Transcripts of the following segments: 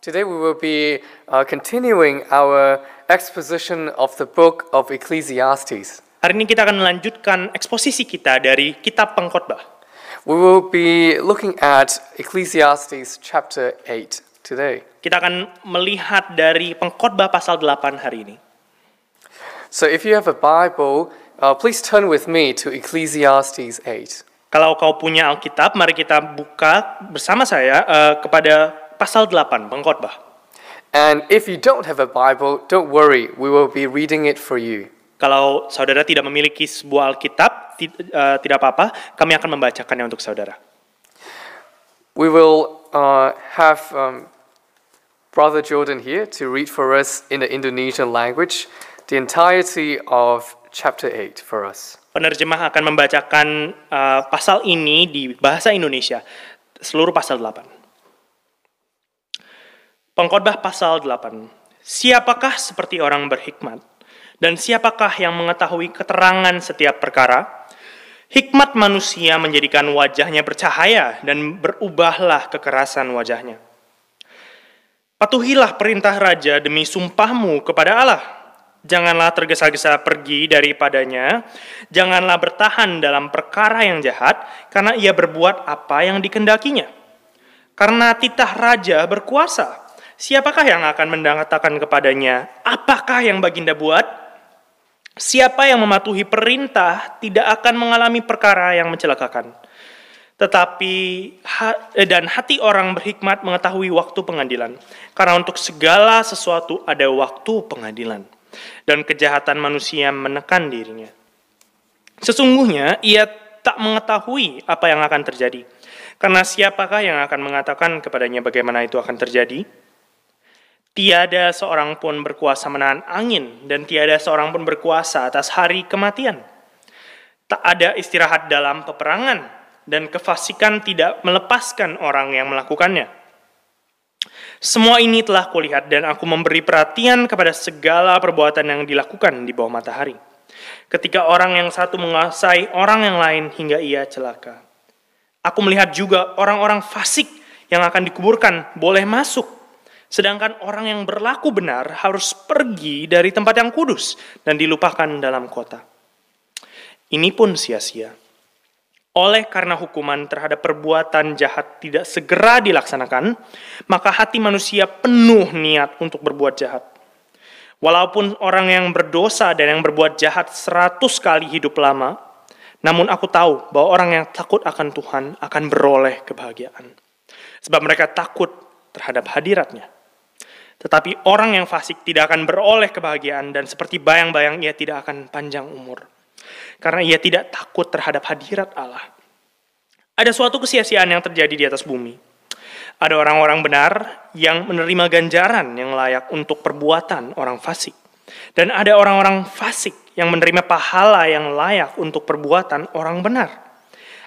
Today we will be uh, continuing our exposition of the book of Ecclesiastes. Hari ini kita akan melanjutkan eksposisi kita dari kitab pengkhotbah. We will be looking at Ecclesiastes chapter 8 today. Kita akan melihat dari pengkhotbah pasal 8 hari ini. So if you have a Bible, uh, please turn with me to Ecclesiastes 8. Kalau kau punya Alkitab, mari kita buka bersama saya eh, kepada pasal 8 pengkhotbah. And if you don't have a Bible, don't worry, we will be reading it for you. Kalau saudara tidak memiliki sebuah Alkitab, eh, tidak apa-apa, kami akan membacakannya untuk saudara. We will uh, have um, Brother Jordan here to read for us in the Indonesian language the entirety of chapter 8 for us. Penerjemah akan membacakan eh, pasal ini di bahasa Indonesia, seluruh pasal 8. Pengkhotbah pasal 8. Siapakah seperti orang berhikmat? Dan siapakah yang mengetahui keterangan setiap perkara? Hikmat manusia menjadikan wajahnya bercahaya dan berubahlah kekerasan wajahnya. Patuhilah perintah raja demi sumpahmu kepada Allah. Janganlah tergesa-gesa pergi daripadanya. Janganlah bertahan dalam perkara yang jahat, karena ia berbuat apa yang dikendakinya. Karena titah raja berkuasa. Siapakah yang akan mengatakan kepadanya, apakah yang baginda buat? Siapa yang mematuhi perintah tidak akan mengalami perkara yang mencelakakan. Tetapi eh, dan hati orang berhikmat mengetahui waktu pengadilan. Karena untuk segala sesuatu ada waktu pengadilan. Dan kejahatan manusia menekan dirinya. Sesungguhnya ia tak mengetahui apa yang akan terjadi. Karena siapakah yang akan mengatakan kepadanya bagaimana itu akan terjadi? Tiada seorang pun berkuasa menahan angin, dan tiada seorang pun berkuasa atas hari kematian. Tak ada istirahat dalam peperangan, dan kefasikan tidak melepaskan orang yang melakukannya. Semua ini telah kulihat, dan aku memberi perhatian kepada segala perbuatan yang dilakukan di bawah matahari. Ketika orang yang satu menguasai orang yang lain hingga ia celaka. Aku melihat juga orang-orang fasik yang akan dikuburkan boleh masuk Sedangkan orang yang berlaku benar harus pergi dari tempat yang kudus dan dilupakan dalam kota. Ini pun sia-sia. Oleh karena hukuman terhadap perbuatan jahat tidak segera dilaksanakan, maka hati manusia penuh niat untuk berbuat jahat. Walaupun orang yang berdosa dan yang berbuat jahat seratus kali hidup lama, namun aku tahu bahwa orang yang takut akan Tuhan akan beroleh kebahagiaan. Sebab mereka takut terhadap hadiratnya. Tetapi orang yang fasik tidak akan beroleh kebahagiaan dan seperti bayang-bayang ia tidak akan panjang umur. Karena ia tidak takut terhadap hadirat Allah. Ada suatu kesia-siaan yang terjadi di atas bumi. Ada orang-orang benar yang menerima ganjaran yang layak untuk perbuatan orang fasik. Dan ada orang-orang fasik yang menerima pahala yang layak untuk perbuatan orang benar.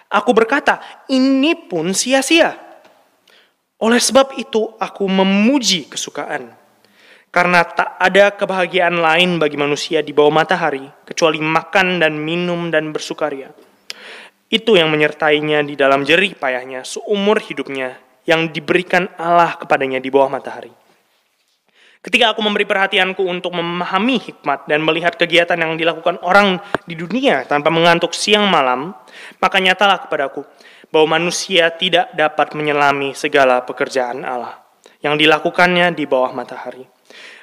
Aku berkata, ini pun sia-sia. Oleh sebab itu aku memuji kesukaan. Karena tak ada kebahagiaan lain bagi manusia di bawah matahari kecuali makan dan minum dan bersukaria. Itu yang menyertainya di dalam jerih payahnya seumur hidupnya yang diberikan Allah kepadanya di bawah matahari. Ketika aku memberi perhatianku untuk memahami hikmat dan melihat kegiatan yang dilakukan orang di dunia tanpa mengantuk siang malam, maka nyatalah kepadaku bahwa manusia tidak dapat menyelami segala pekerjaan Allah yang dilakukannya di bawah matahari.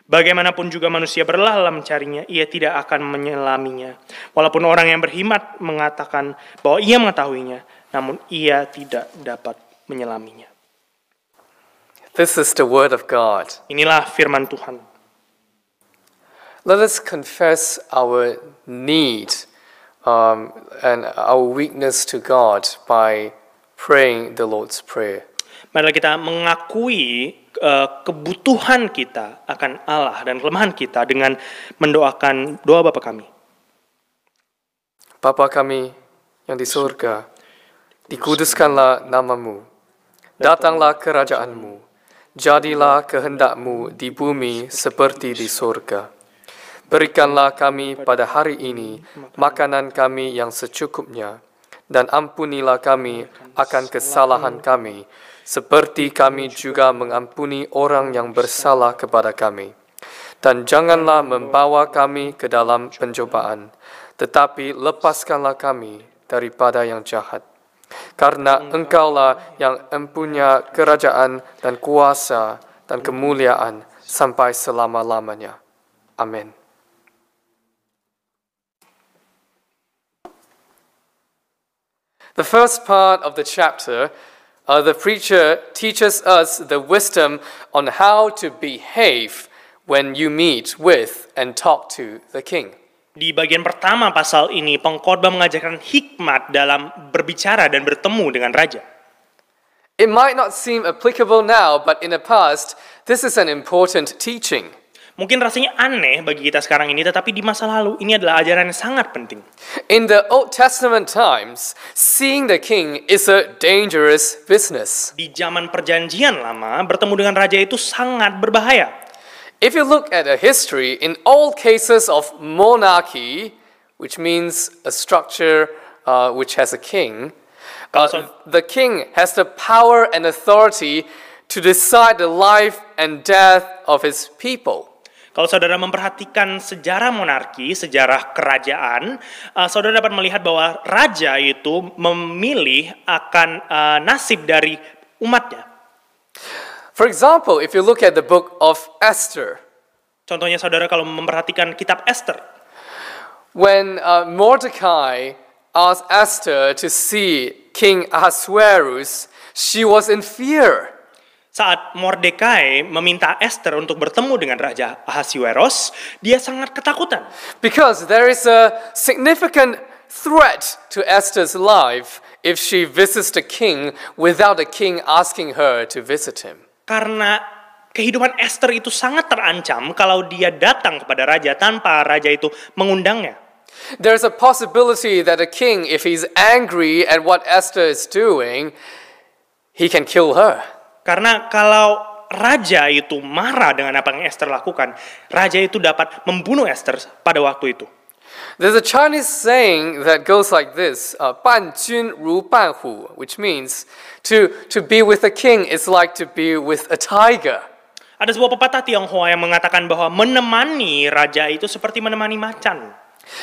Bagaimanapun juga manusia berlahlah mencarinya, ia tidak akan menyelaminya. Walaupun orang yang berhikmat mengatakan bahwa ia mengetahuinya, namun ia tidak dapat menyelaminya. This is the word of God. Inilah firman Tuhan. Let us confess our need um, and our weakness to God by praying the Lord's Prayer. Marilah kita mengakui eh, kebutuhan kita akan Allah dan kelemahan kita dengan mendoakan doa Bapa kami. Bapa kami yang di surga, dikuduskanlah namamu, datanglah kerajaanmu, jadilah kehendakmu di bumi seperti di surga. Berikanlah kami pada hari ini makanan kami yang secukupnya, dan ampunilah kami akan kesalahan kami, seperti kami juga mengampuni orang yang bersalah kepada kami. Dan janganlah membawa kami ke dalam pencobaan, tetapi lepaskanlah kami daripada yang jahat. Karena engkaulah yang empunya kerajaan dan kuasa dan kemuliaan sampai selama-lamanya. Amin. The first part of the chapter, uh, the preacher teaches us the wisdom on how to behave when you meet with and talk to the king. Di bagian pertama pasal ini, pengkhotbah mengajarkan hikmat dalam berbicara dan bertemu dengan raja. It might not seem applicable now, but in the past, this is an important teaching. Mungkin rasanya aneh bagi kita sekarang ini, tetapi di masa lalu ini adalah ajaran yang sangat penting. In the Old Testament times, seeing the king is a dangerous business. Di zaman perjanjian lama, bertemu dengan raja itu sangat berbahaya. If you look at a history, in all cases of monarchy, which means a structure uh, which has a king, uh, the king has the power and authority to decide the life and death of his people. Kalau saudara memperhatikan sejarah monarki, sejarah kerajaan, uh, saudara dapat melihat bahwa raja itu memilih akan uh, nasib dari umatnya. For example, if you look at the book of Esther, Contohnya saudara kalau memperhatikan kitab Esther, when uh, Mordecai asked Esther to see King Ahasuerus, she was in fear. Saat Mordekai meminta Esther untuk bertemu dengan Raja Ahasuerus, dia sangat ketakutan. Because there is a significant threat to Esther's life if she visits the king without the king asking her to visit him. Karena kehidupan Esther itu sangat terancam kalau dia datang kepada raja tanpa raja itu mengundangnya. There's a possibility that the king, if he's angry at what Esther is doing, he can kill her. Karena kalau raja itu marah dengan apa yang Esther lakukan, raja itu dapat membunuh Esther pada waktu itu. There's a Chinese saying that goes like this, uh, 伴君如伴虎, which means to, to be with a king is like to be with a tiger. Ada sebuah pepatah Tionghoa yang mengatakan bahwa menemani raja itu seperti menemani macan.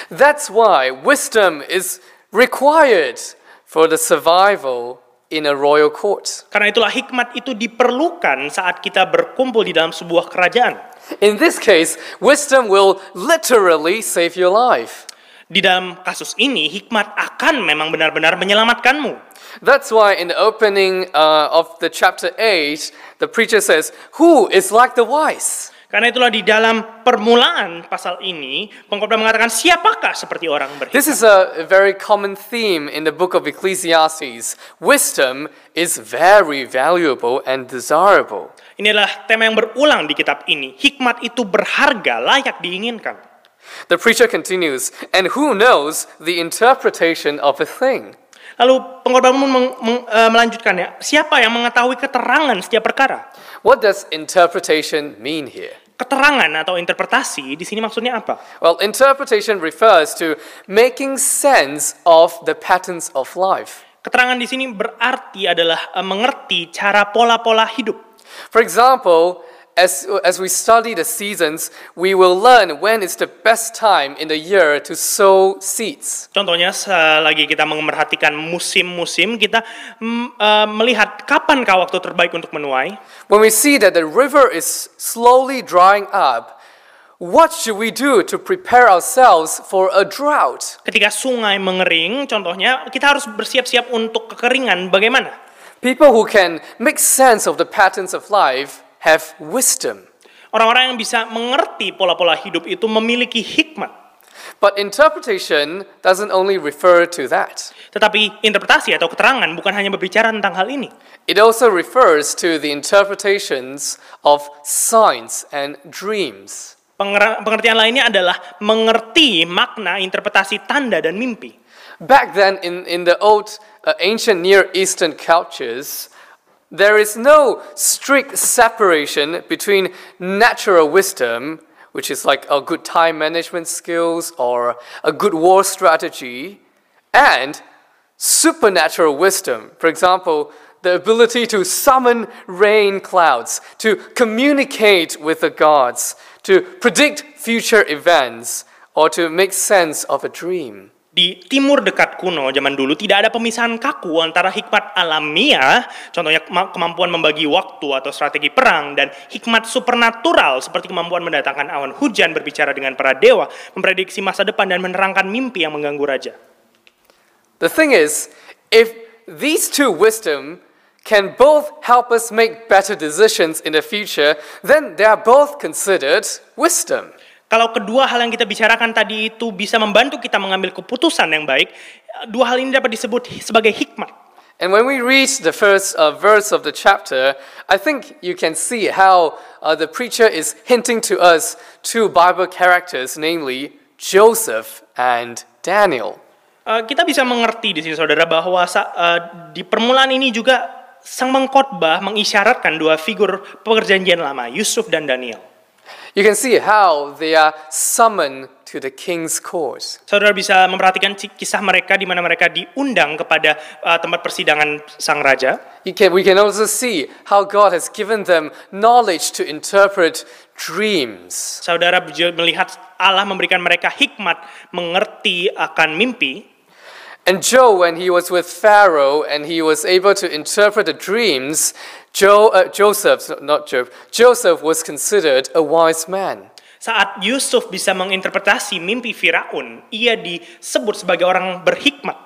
That's why wisdom is required for the survival in a royal court. Karena itulah hikmat itu diperlukan saat kita berkumpul di dalam sebuah kerajaan. In this case, wisdom will literally save your life. Di dalam kasus ini, hikmat akan memang benar-benar menyelamatkanmu. That's why in the opening uh, of the chapter 8, the preacher says, Who is like the wise? Karena itulah di dalam permulaan pasal ini, pengkhotbah mengatakan siapakah seperti orang berhikmat. This is a very common theme in the book of Ecclesiastes. Wisdom is very valuable and desirable. Ini adalah tema yang berulang di kitab ini. Hikmat itu berharga, layak diinginkan. The preacher continues, And who knows the interpretation of a thing? Lalu pengkhotbah pun meng- meng- eh, melanjutkannya, siapa yang mengetahui keterangan setiap perkara? What does interpretation mean here? Keterangan atau interpretasi di sini maksudnya apa? Well, interpretation refers to making sense of the patterns of life. Keterangan di sini berarti adalah eh, mengerti cara pola-pola hidup. For example, as, as we study the seasons, we will learn when is the best time in the year to sow seeds. Contohnya selagi kita memperhatikan musim-musim, kita eh, melihat kapankah waktu terbaik untuk menuai. When we see that the river is slowly drying up, what should we do to prepare ourselves for a drought? Ketika sungai mengering, contohnya kita harus bersiap-siap untuk kekeringan. Bagaimana? People who can make sense of the patterns of life have wisdom. Orang-orang yang bisa mengerti pola-pola hidup itu memiliki hikmat. But interpretation doesn't only refer to that. Tetapi interpretasi atau keterangan bukan hanya berbicara tentang hal ini. It also refers to the interpretations of signs and dreams. Penger- Pengertian lainnya adalah mengerti makna interpretasi tanda dan mimpi. Back then, in, in the old uh, ancient Near Eastern cultures, there is no strict separation between natural wisdom, which is like a good time management skills or a good war strategy, and supernatural wisdom. For example, the ability to summon rain clouds, to communicate with the gods, to predict future events, or to make sense of a dream. Di timur dekat kuno zaman dulu tidak ada pemisahan kaku antara hikmat alamiah, contohnya kema- kemampuan membagi waktu atau strategi perang dan hikmat supernatural seperti kemampuan mendatangkan awan hujan, berbicara dengan para dewa, memprediksi masa depan dan menerangkan mimpi yang mengganggu raja. The thing is, if these two wisdom can both help us make better decisions in the future, then they are both considered wisdom. Kalau kedua hal yang kita bicarakan tadi itu bisa membantu kita mengambil keputusan yang baik, dua hal ini dapat disebut sebagai hikmat. And when we read the first uh, verse of the chapter, I think you can see how uh, the preacher is hinting to us two Bible characters, namely Joseph and Daniel. Uh, kita bisa mengerti di sini saudara bahwa uh, di permulaan ini juga sang mengkhotbah mengisyaratkan dua figur perjanjian lama, Yusuf dan Daniel. You can see how they are summoned to the king's court. Saudara bisa memperhatikan kisah mereka di mana mereka diundang kepada uh, tempat persidangan sang raja. You can, we can also see how God has given them knowledge to interpret dreams. Saudara melihat Allah memberikan mereka hikmat mengerti akan mimpi. And Joe, when he was with Pharaoh and he was able to interpret the dreams, Joe, uh, Joseph, not Job, Joseph was considered a wise man. Saat Yusuf bisa menginterpretasi mimpi Firaun, ia disebut sebagai orang berhikmat.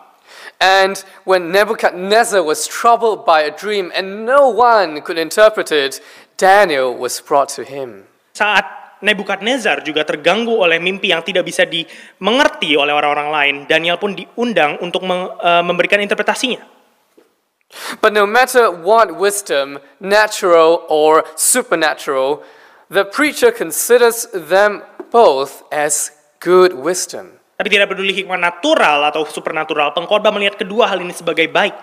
And when Nebuchadnezzar was troubled by a dream and no one could interpret it, Daniel was brought to him. Saat Nebukadnezar juga terganggu oleh mimpi yang tidak bisa dimengerti oleh orang-orang lain, Daniel pun diundang untuk eh, memberikan interpretasinya. But no matter what wisdom, natural or supernatural, the preacher considers them both as good wisdom. Tapi tidak peduli hikmah natural atau supernatural, pengkhotbah melihat kedua hal ini sebagai baik.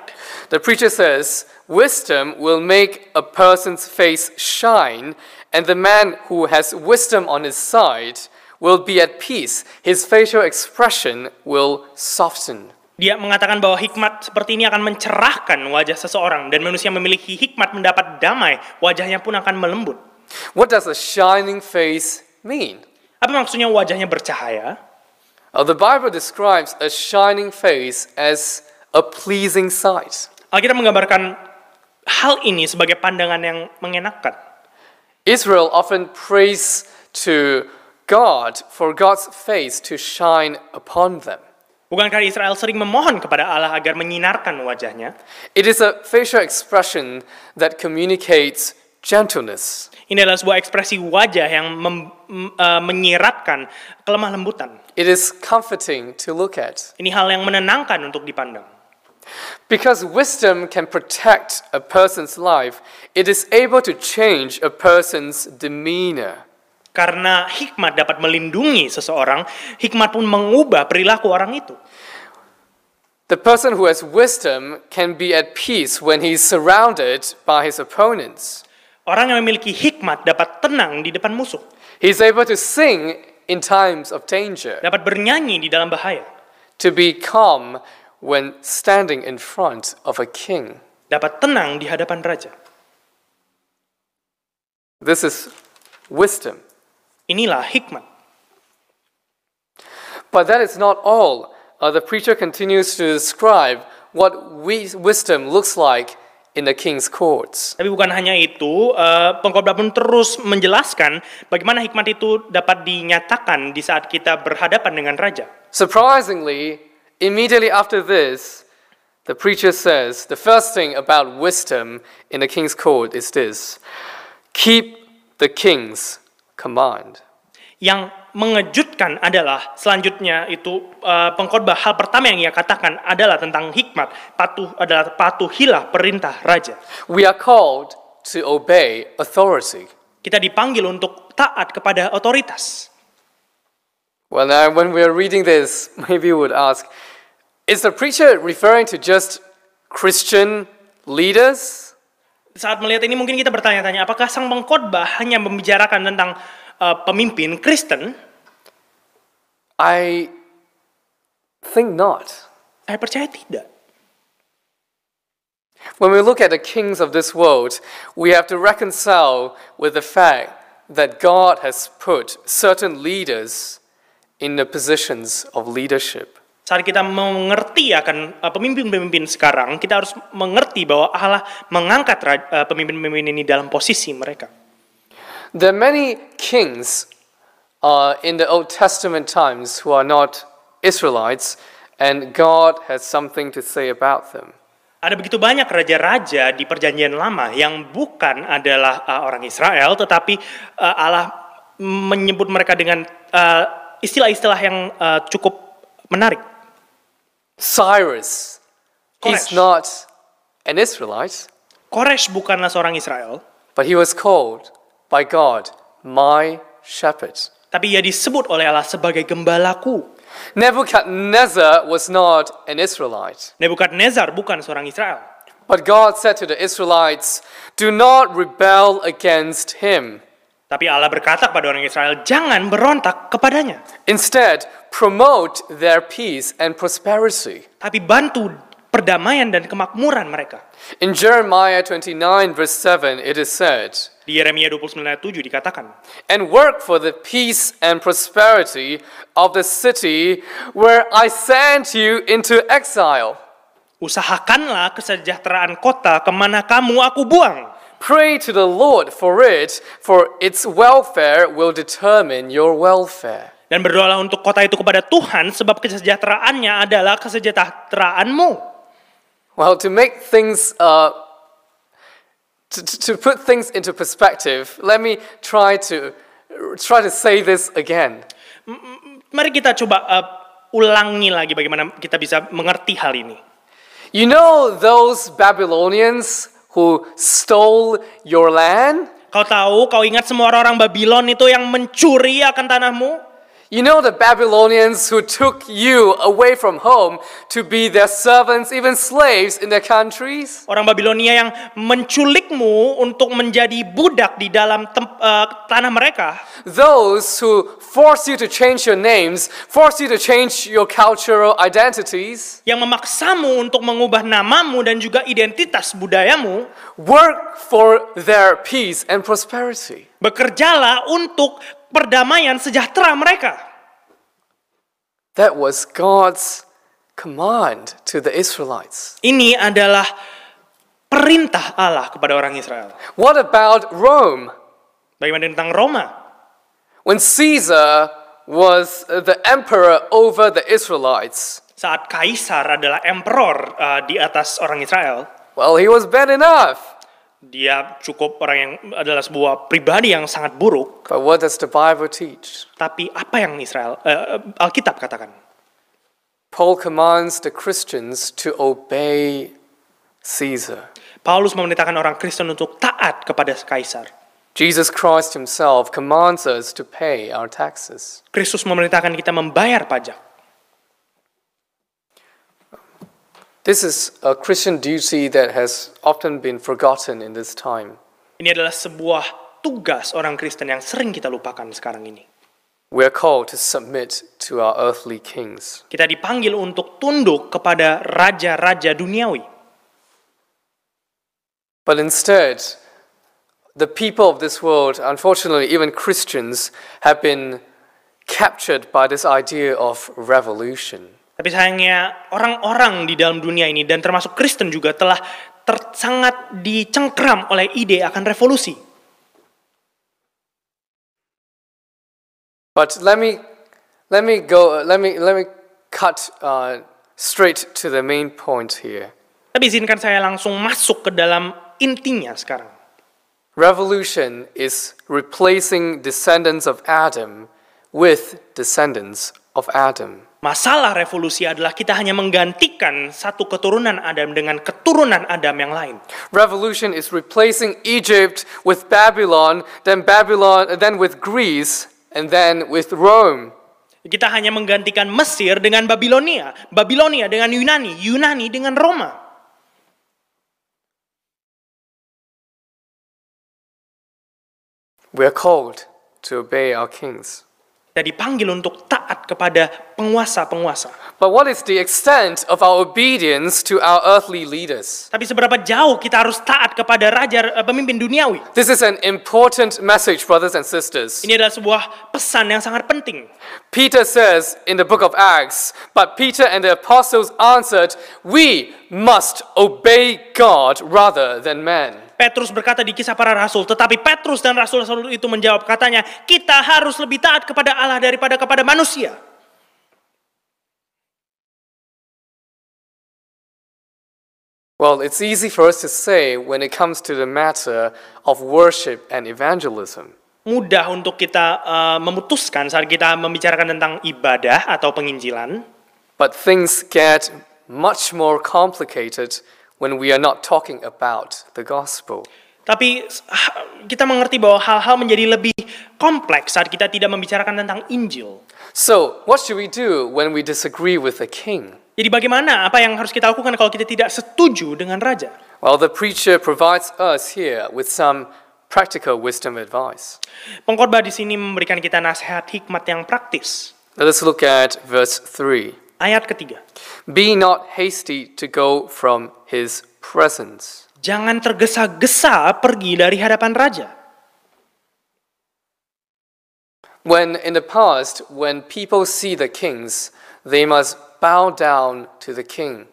The preacher says, Wisdom will make a person's face shine, and the man who has wisdom on his side will be at peace. His facial expression will soften. Dia mengatakan bahwa hikmat seperti ini akan mencerahkan wajah seseorang dan manusia memiliki hikmat mendapat damai, wajahnya pun akan melembut. What does a shining face mean? Apa maksudnya wajahnya bercahaya? Uh, the Bible describes a shining face as a pleasing sight. Alkitab menggambarkan hal ini sebagai pandangan yang mengenakan. Israel often prays to God for God's face to shine upon them. Bukankah Israel sering memohon kepada Allah agar menyinarkan wajahnya? It is a facial expression that communicates gentleness. Ini adalah sebuah ekspresi wajah yang mem- eh, menyiratkan kelemah lembutan. It is comforting to look at. Ini hal yang menenangkan untuk dipandang. Because wisdom can protect a person's life, it is able to change a person's demeanor. Karena hikmat dapat melindungi seseorang, hikmat pun mengubah perilaku orang itu. The person who has wisdom can be at peace when he is surrounded by his opponents. Orang yang memiliki hikmat dapat tenang di depan musuh, He's able to sing in times of danger, dapat bernyanyi di dalam bahaya, to be calm when standing in front of a king. dapat tenang di hadapan raja. This is wisdom. Inilah hikmat. But that is not all. Uh, the preacher continues to describe what we, wisdom looks like in the king's courts. Tapi bukan hanya itu, eh, pengkhotbah pun terus menjelaskan bagaimana hikmat itu dapat dinyatakan di saat kita berhadapan dengan raja. Surprisingly, immediately after this, the preacher says the first thing about wisdom in the king's court is this keep the king's command. Yang mengejutkan adalah selanjutnya itu eh, pengkhotbah hal pertama yang ia katakan adalah tentang hikmat, patuh adalah patuhilah perintah raja. We are called to obey authority. Kita dipanggil untuk taat kepada otoritas. Well, now, when we are reading this, maybe you would ask is the preacher referring to just Christian leaders? Saat melihat ini mungkin kita bertanya-tanya, apakah sang pengkhotbah hanya membicarakan tentang eh, pemimpin Kristen? I think not. Saya percaya tidak. When we look at the kings of this world, we have to reconcile with the fact that God has put certain leaders in the positions of leadership. Saat kita mengerti akan uh, pemimpin-pemimpin sekarang, kita harus mengerti bahwa Allah mengangkat uh, pemimpin-pemimpin ini dalam posisi mereka. There are many kings uh, in the Old Testament times who are not Israelites, and God has something to say about them. Ada begitu banyak raja-raja di Perjanjian Lama yang bukan adalah uh, orang Israel, tetapi uh, Allah menyebut mereka dengan uh, istilah-istilah yang uh, cukup menarik. Cyrus, Koresh. not an Israelite, Koresh bukanlah seorang Israel, but he was called by God, my shepherd. tapi ia disebut oleh Allah sebagai gembalaku. Nebuchadnezzar was not an Israelite, Nebukadnezar bukan seorang Israel. but God said to the Israelites, Do not rebel against him. Tapi Allah berkata kepada orang Israel, jangan berontak kepadanya. Instead, promote their peace and prosperity. Tapi bantu perdamaian dan kemakmuran mereka. In Jeremiah 29, verse 7, it is said, Di Yeremia 29 ayat 7 dikatakan, And work for the peace and prosperity of the city where I sent you into exile. Usahakanlah kesejahteraan kota ke mana kamu aku buang. Pray to the Lord for it, for its welfare will determine your welfare. Dan berdoalah untuk kota itu kepada Tuhan sebab kesejahteraannya adalah kesejahteraanmu. Well, to make things, uh, to, to put things into perspective, let me try to try to say this again. Mari kita coba uh, ulangi lagi bagaimana kita bisa mengerti hal ini. You know those Babylonians who stole your land? Kau tahu, kau ingat semua orang-orang Babylon itu yang mencuri akan tanahmu? You know the Babylonians who took you away from home to be their servants, even slaves in their countries? Orang Babilonia yang menculikmu untuk menjadi budak di dalam eh, tanah mereka. Those who force you to change your names, force you to change your cultural identities, Yang memaksamu untuk mengubah namamu dan juga identitas budayamu. work for their peace and prosperity. Bekerjalah untuk perdamaian sejahtera mereka. That was God's command to the Israelites. Ini adalah perintah Allah kepada orang Israel. What about Rome? Bagaimana tentang Roma? When Caesar was the emperor over the Israelites, Saat Kaisar adalah emperor uh, di atas orang Israel, well, he was bad enough. Dia cukup orang yang adalah sebuah pribadi yang sangat buruk. But what does the Bible teach? Tapi apa yang Israel eh, Alkitab katakan? Paul commands the Christians to obey Caesar. Paulus memerintahkan orang Kristen untuk taat kepada Kaisar. Jesus Christ himself commands us to pay our taxes. Kristus memerintahkan kita membayar pajak. This is a Christian duty that has often been forgotten in this time. Ini adalah sebuah tugas orang Kristen yang sering kita lupakan sekarang ini. We are called to submit to our earthly kings. Kita dipanggil untuk tunduk kepada raja-raja duniawi. But instead, the people of this world, unfortunately, even Christians, have been captured by this idea of revolution. Tapi sayangnya orang-orang di dalam dunia ini dan termasuk Kristen juga telah ter- sangat dicengkram oleh ide akan revolusi. But let me, let me go, let me, let me cut uh, straight to the main point here. Tapi izinkan saya langsung masuk ke dalam intinya sekarang. Revolution is replacing descendants of Adam with descendants of Adam. Masalah revolusi adalah kita hanya menggantikan satu keturunan Adam dengan keturunan Adam yang lain. Revolution is replacing Egypt with Babylon, then Babylon, then with Greece, and then with Rome. Kita hanya menggantikan Mesir dengan Babilonia, Babilonia dengan Yunani, Yunani dengan Roma. We are called to obey our kings. Kita dipanggil untuk taat kepada penguasa-penguasa. But what is the extent of our obedience to our earthly leaders? Tapi seberapa jauh kita harus taat kepada raja eh, pemimpin duniawi? This is an important message, brothers and sisters. Ini adalah sebuah pesan yang sangat penting. Peter says in the book of Acts, But Peter and the apostles answered, We must obey God rather than men. Petrus berkata di kisah para rasul, tetapi Petrus dan rasul-rasul itu menjawab katanya, kita harus lebih taat kepada Allah daripada kepada manusia. Well, it's easy for us to say when it comes to the matter of worship and evangelism. Mudah untuk kita eh, memutuskan saat kita membicarakan tentang ibadah atau penginjilan, But things get much more complicated when we are not talking about the gospel. tapi kita mengerti bahwa hal-hal menjadi lebih kompleks saat kita tidak membicarakan tentang Injil. So, what should we do when we disagree with the king? Jadi bagaimana apa yang harus kita lakukan kalau kita tidak setuju dengan raja? Well, the preacher provides us here with some practical wisdom advice. Pengkhotbah di sini memberikan kita nasihat hikmat yang praktis. Let us look at verse 3. Ayat ketiga. Be not hasty to go from his presence. Jangan tergesa-gesa pergi dari hadapan raja. When in the past, when people see the kings, they must bow down to the king.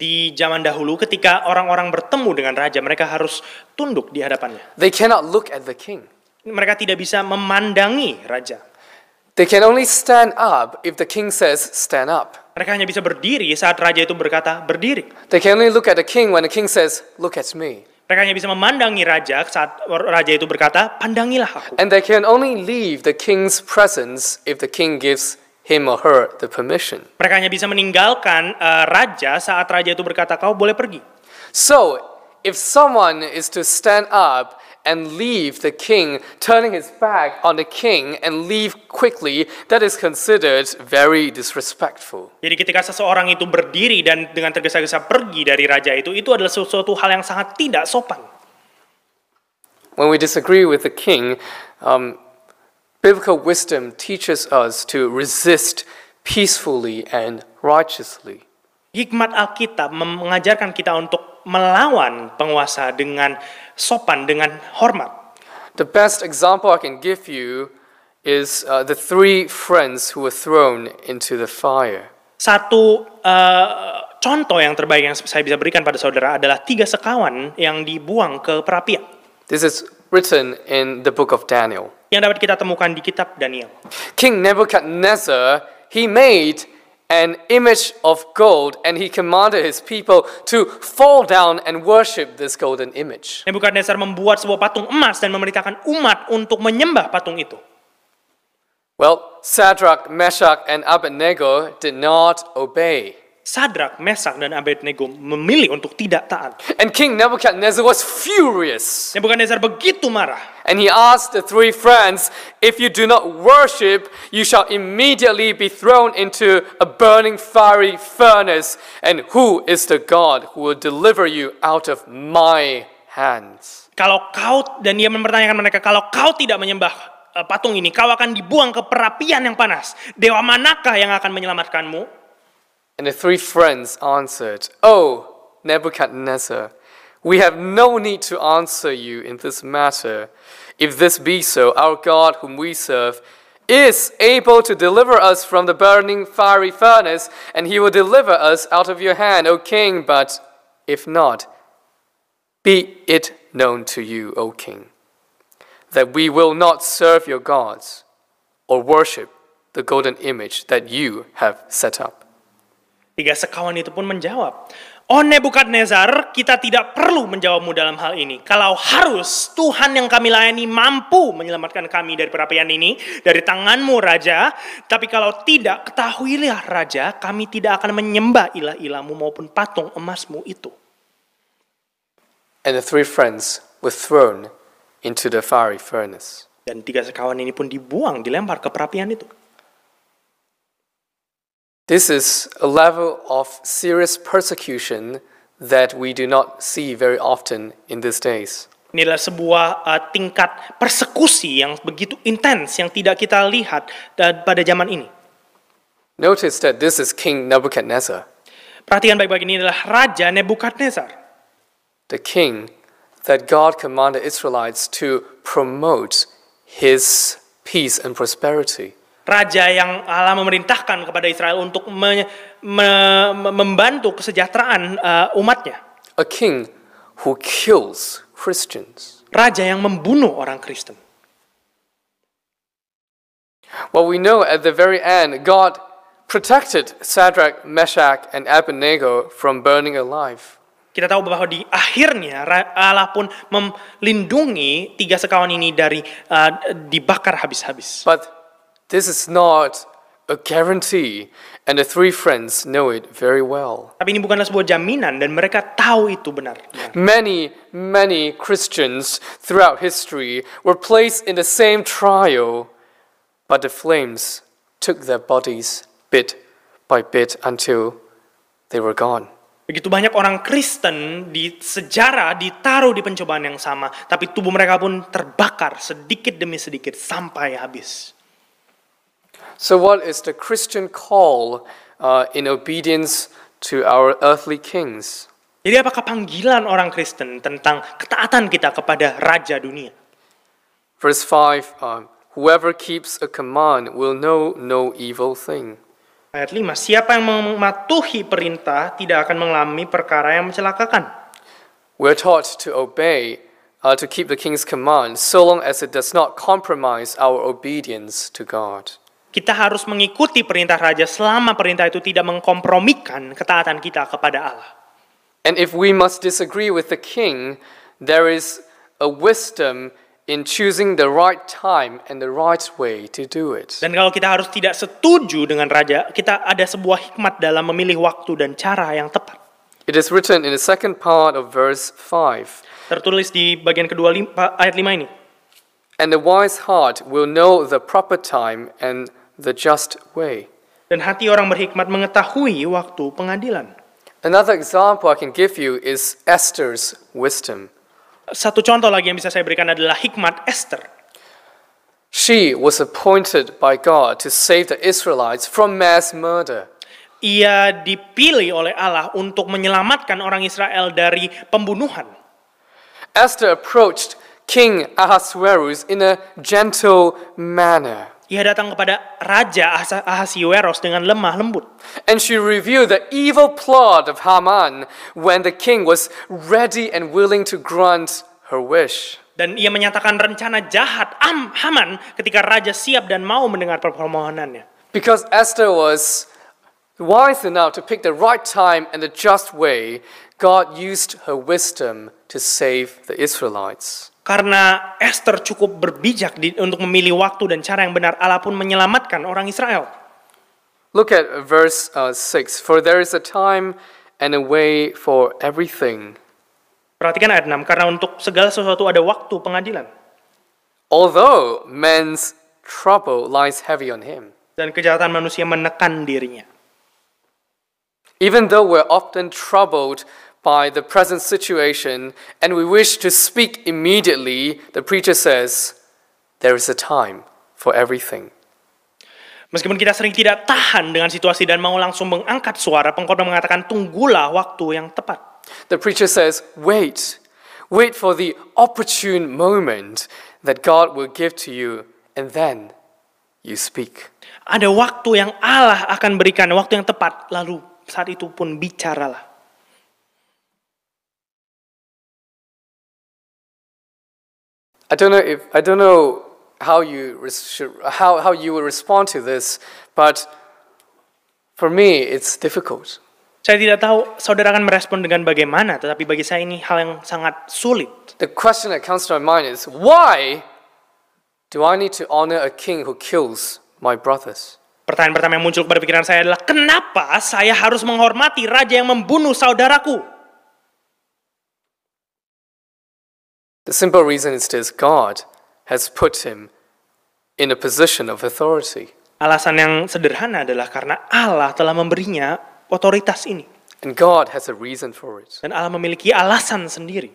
Di zaman dahulu ketika orang-orang bertemu dengan raja, mereka harus tunduk di hadapannya. They cannot look at the king. Mereka tidak bisa memandangi raja. They can only stand up if the king says, stand up. Mereka hanya bisa berdiri saat raja itu berkata, berdiri. They can only look at the king when the king says, look at me. Mereka hanya bisa memandangi raja saat raja itu berkata, pandangilah aku. And they can only leave the king's presence if the king gives him or her the permission. Mereka hanya bisa meninggalkan eh, raja saat raja itu berkata, kau boleh pergi. So, if someone is to stand up and leave the king, turning his back on the king and leave quickly, that is considered very disrespectful. Jadi ketika seseorang itu berdiri dan dengan tergesa-gesa pergi dari raja itu, itu adalah sesuatu hal yang sangat tidak sopan. When we disagree with the king, um, biblical wisdom teaches us to resist peacefully and righteously. Hikmat Alkitab mengajarkan kita untuk melawan penguasa dengan sopan, dengan hormat. The best example I can give you is uh, the three friends who were thrown into the fire. Satu eh, contoh yang terbaik yang saya bisa berikan pada saudara adalah tiga sekawan yang dibuang ke perapian. This is written in the book of Daniel. Yang dapat kita temukan di kitab Daniel. King Nebuchadnezzar, he made an image of gold and he commanded his people to fall down and worship this golden image. Nebukadnezar membuat sebuah patung emas dan memerintahkan umat untuk menyembah patung itu. Well, Shadrach, Meshach, and Abednego did not obey. Sadrak, Mesak, dan Abednego memilih untuk tidak taat. And King Nebuchadnezzar was furious. Nebukadnezar begitu marah. And he asked the three friends, If you do not worship, you shall immediately be thrown into a burning fiery furnace. And who is the God who will deliver you out of my hands? Kalau kau dan dia mempertanyakan mereka, kalau kau tidak menyembah eh, patung ini, kau akan dibuang ke perapian yang panas. Dewa manakah yang akan menyelamatkanmu? And the three friends answered, Oh, Nebuchadnezzar, we have no need to answer you in this matter. If this be so, our God, whom we serve, is able to deliver us from the burning fiery furnace, and he will deliver us out of your hand, O king. But if not, be it known to you, O king, that we will not serve your gods or worship the golden image that you have set up. Tiga sekawan itu pun menjawab, Oh Nebukadnezar, kita tidak perlu menjawabmu dalam hal ini. Kalau harus Tuhan yang kami layani mampu menyelamatkan kami dari perapian ini, dari tanganmu Raja. Tapi kalau tidak, ketahuilah Raja, kami tidak akan menyembah ilah-ilahmu maupun patung emasmu itu. And the three friends were thrown into the fiery furnace. Dan tiga sekawan ini pun dibuang, dilempar ke perapian itu. This is a level of serious persecution that we do not see very often in these days. Ini adalah sebuah uh, tingkat persekusi yang begitu intens yang tidak kita lihat da- pada zaman ini. Notice that this is King Nebuchadnezzar, Perhatikan baik-baik ini adalah Raja Nebukadnezar. the king that God commanded Israelites to promote his peace and prosperity. Raja yang Allah memerintahkan kepada Israel untuk me- me- me- membantu kesejahteraan uh, umatnya. A king who kills Christians. Raja yang membunuh orang Kristen. Well, we know at the very end, God protected Shadrach, Meshach, and Abednego from burning alive. Kita tahu bahwa di akhirnya Allah pun melindungi tiga sekawan ini dari uh, dibakar habis-habis. But this is not a guarantee, and the three friends know it very well. Tapi ini bukanlah sebuah jaminan dan mereka tahu itu benar. Many, many Christians throughout history were placed in the same trial, but the flames took their bodies bit by bit until they were gone. Begitu banyak orang Kristen di sejarah ditaruh di pencobaan yang sama, tapi tubuh mereka pun terbakar sedikit demi sedikit sampai habis. So, what is the Christian call uh, in obedience to our earthly kings? Jadi apakah panggilan orang Kristen tentang ketaatan kita kepada Raja dunia? Verse 5 um, Whoever keeps a command will know no evil thing. Ayat 5, siapa yang mematuhi perintah tidak akan mengalami perkara yang mencelakakan. We're taught to obey, uh, to keep the king's command, so long as it does not compromise our obedience to God. Kita harus mengikuti perintah Raja selama perintah itu tidak mengkompromikan ketaatan kita kepada Allah. And if we must disagree with the king, there is a wisdom in choosing the right time and the right way to do it. Dan kalau kita harus tidak setuju dengan Raja, kita ada sebuah hikmat dalam memilih waktu dan cara yang tepat. It is written in the second part of verse 5 Tertulis di bagian kedua lim- pa- ayat 5 ini. And the wise heart will know the proper time and the just way. Dan hati orang berhikmat mengetahui waktu pengadilan. Another example I can give you is Esther's wisdom. Satu contoh lagi yang bisa saya berikan adalah hikmat Esther. She was appointed by God to save the Israelites from mass murder. Ia dipilih oleh Allah untuk menyelamatkan orang Israel dari pembunuhan. Esther approached King Ahasuerus in a gentle manner, Ia datang kepada Raja Ahas- Ahasiweros dengan lemah lembut. and she revealed the evil plot of Haman when the king was ready and willing to grant her wish. Dan ia menyatakan rencana jahat Am Haman ketika Raja siap dan mau mendengar permohonannya. Because Esther was wise enough to pick the right time and the just way, God used her wisdom to save the Israelites. Karena Esther cukup berbijak di- untuk memilih waktu dan cara yang benar, Allah pun menyelamatkan orang Israel. Look at verse uh, 6 For there is a time and a way for everything. Perhatikan ayat 6, karena untuk segala sesuatu ada waktu pengadilan. Although man's trouble lies heavy on him. Dan kejahatan manusia menekan dirinya. Even though we're often troubled by the present situation and we wish to speak immediately, the preacher says, There is a time for everything. Meskipun kita sering tidak tahan dengan situasi dan mau langsung mengangkat suara, pengkhotbah mengatakan tunggulah waktu yang tepat. The preacher says, Wait, wait for the opportune moment that God will give to you, and then you speak. Ada waktu yang Allah akan berikan, waktu yang tepat, lalu saat itu pun bicaralah. I don't know if I don't know how you should, how, how you would respond to this, but for me it's difficult. Saya tidak tahu saudara akan merespon dengan bagaimana, tetapi bagi saya ini hal yang sangat sulit. The question that comes to my mind is why do I need to honor a king who kills my brothers? Pertanyaan pertama yang muncul kepada pikiran saya adalah, kenapa saya harus menghormati raja yang membunuh saudaraku? The simple reason is this God has put him in a position of authority. Alasan yang sederhana adalah karena Allah telah memberinya otoritas ini. And God has a reason for it. Dan Allah memiliki alasan sendiri.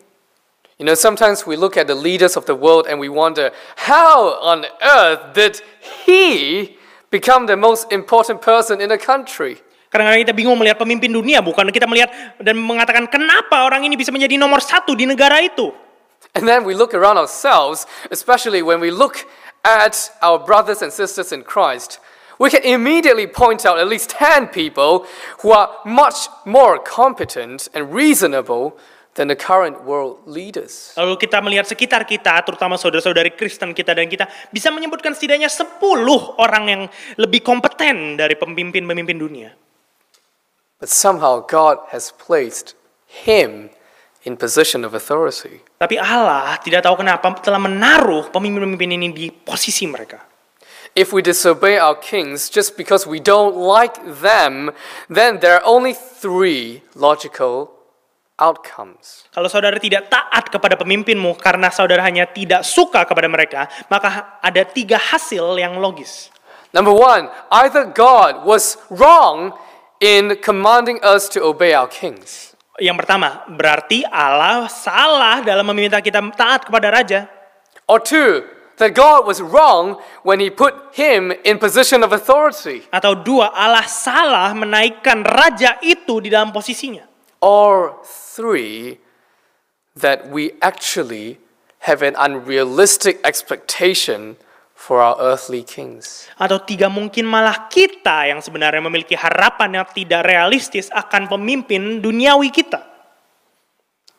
You know, sometimes we look at the leaders of the world and we wonder, how on earth did he become the most important person in the country? Kadang-kadang kita bingung melihat pemimpin dunia, bukan kita melihat dan mengatakan kenapa orang ini bisa menjadi nomor satu di negara itu. And then we look around ourselves, especially when we look at our brothers and sisters in Christ. We can immediately point out at least 10 people who are much more competent and reasonable than the current world leaders. Lalu kita melihat sekitar kita, terutama saudara-saudari Kristen kita dan kita bisa menyebutkan setidaknya 10 orang yang lebih kompeten dari pemimpin-pemimpin dunia. But somehow God has placed him in position of authority. Tapi Allah tidak tahu kenapa telah menaruh pemimpin-pemimpin ini di posisi mereka. If we disobey our kings just because we don't like them, then there are only three logical outcomes. Kalau saudara tidak taat kepada pemimpinmu karena saudara hanya tidak suka kepada mereka, maka ada tiga hasil yang logis. Number one, either God was wrong in commanding us to obey our kings. Yang pertama, berarti Allah salah dalam meminta kita taat kepada raja. Or two, that God was wrong when he put him in position of authority. Atau dua, Allah salah menaikkan raja itu di dalam posisinya. Or three, that we actually have an unrealistic expectation for our earthly kings. Atau tiga, mungkin malah kita yang sebenarnya memiliki harapan yang tidak realistis akan pemimpin duniawi kita.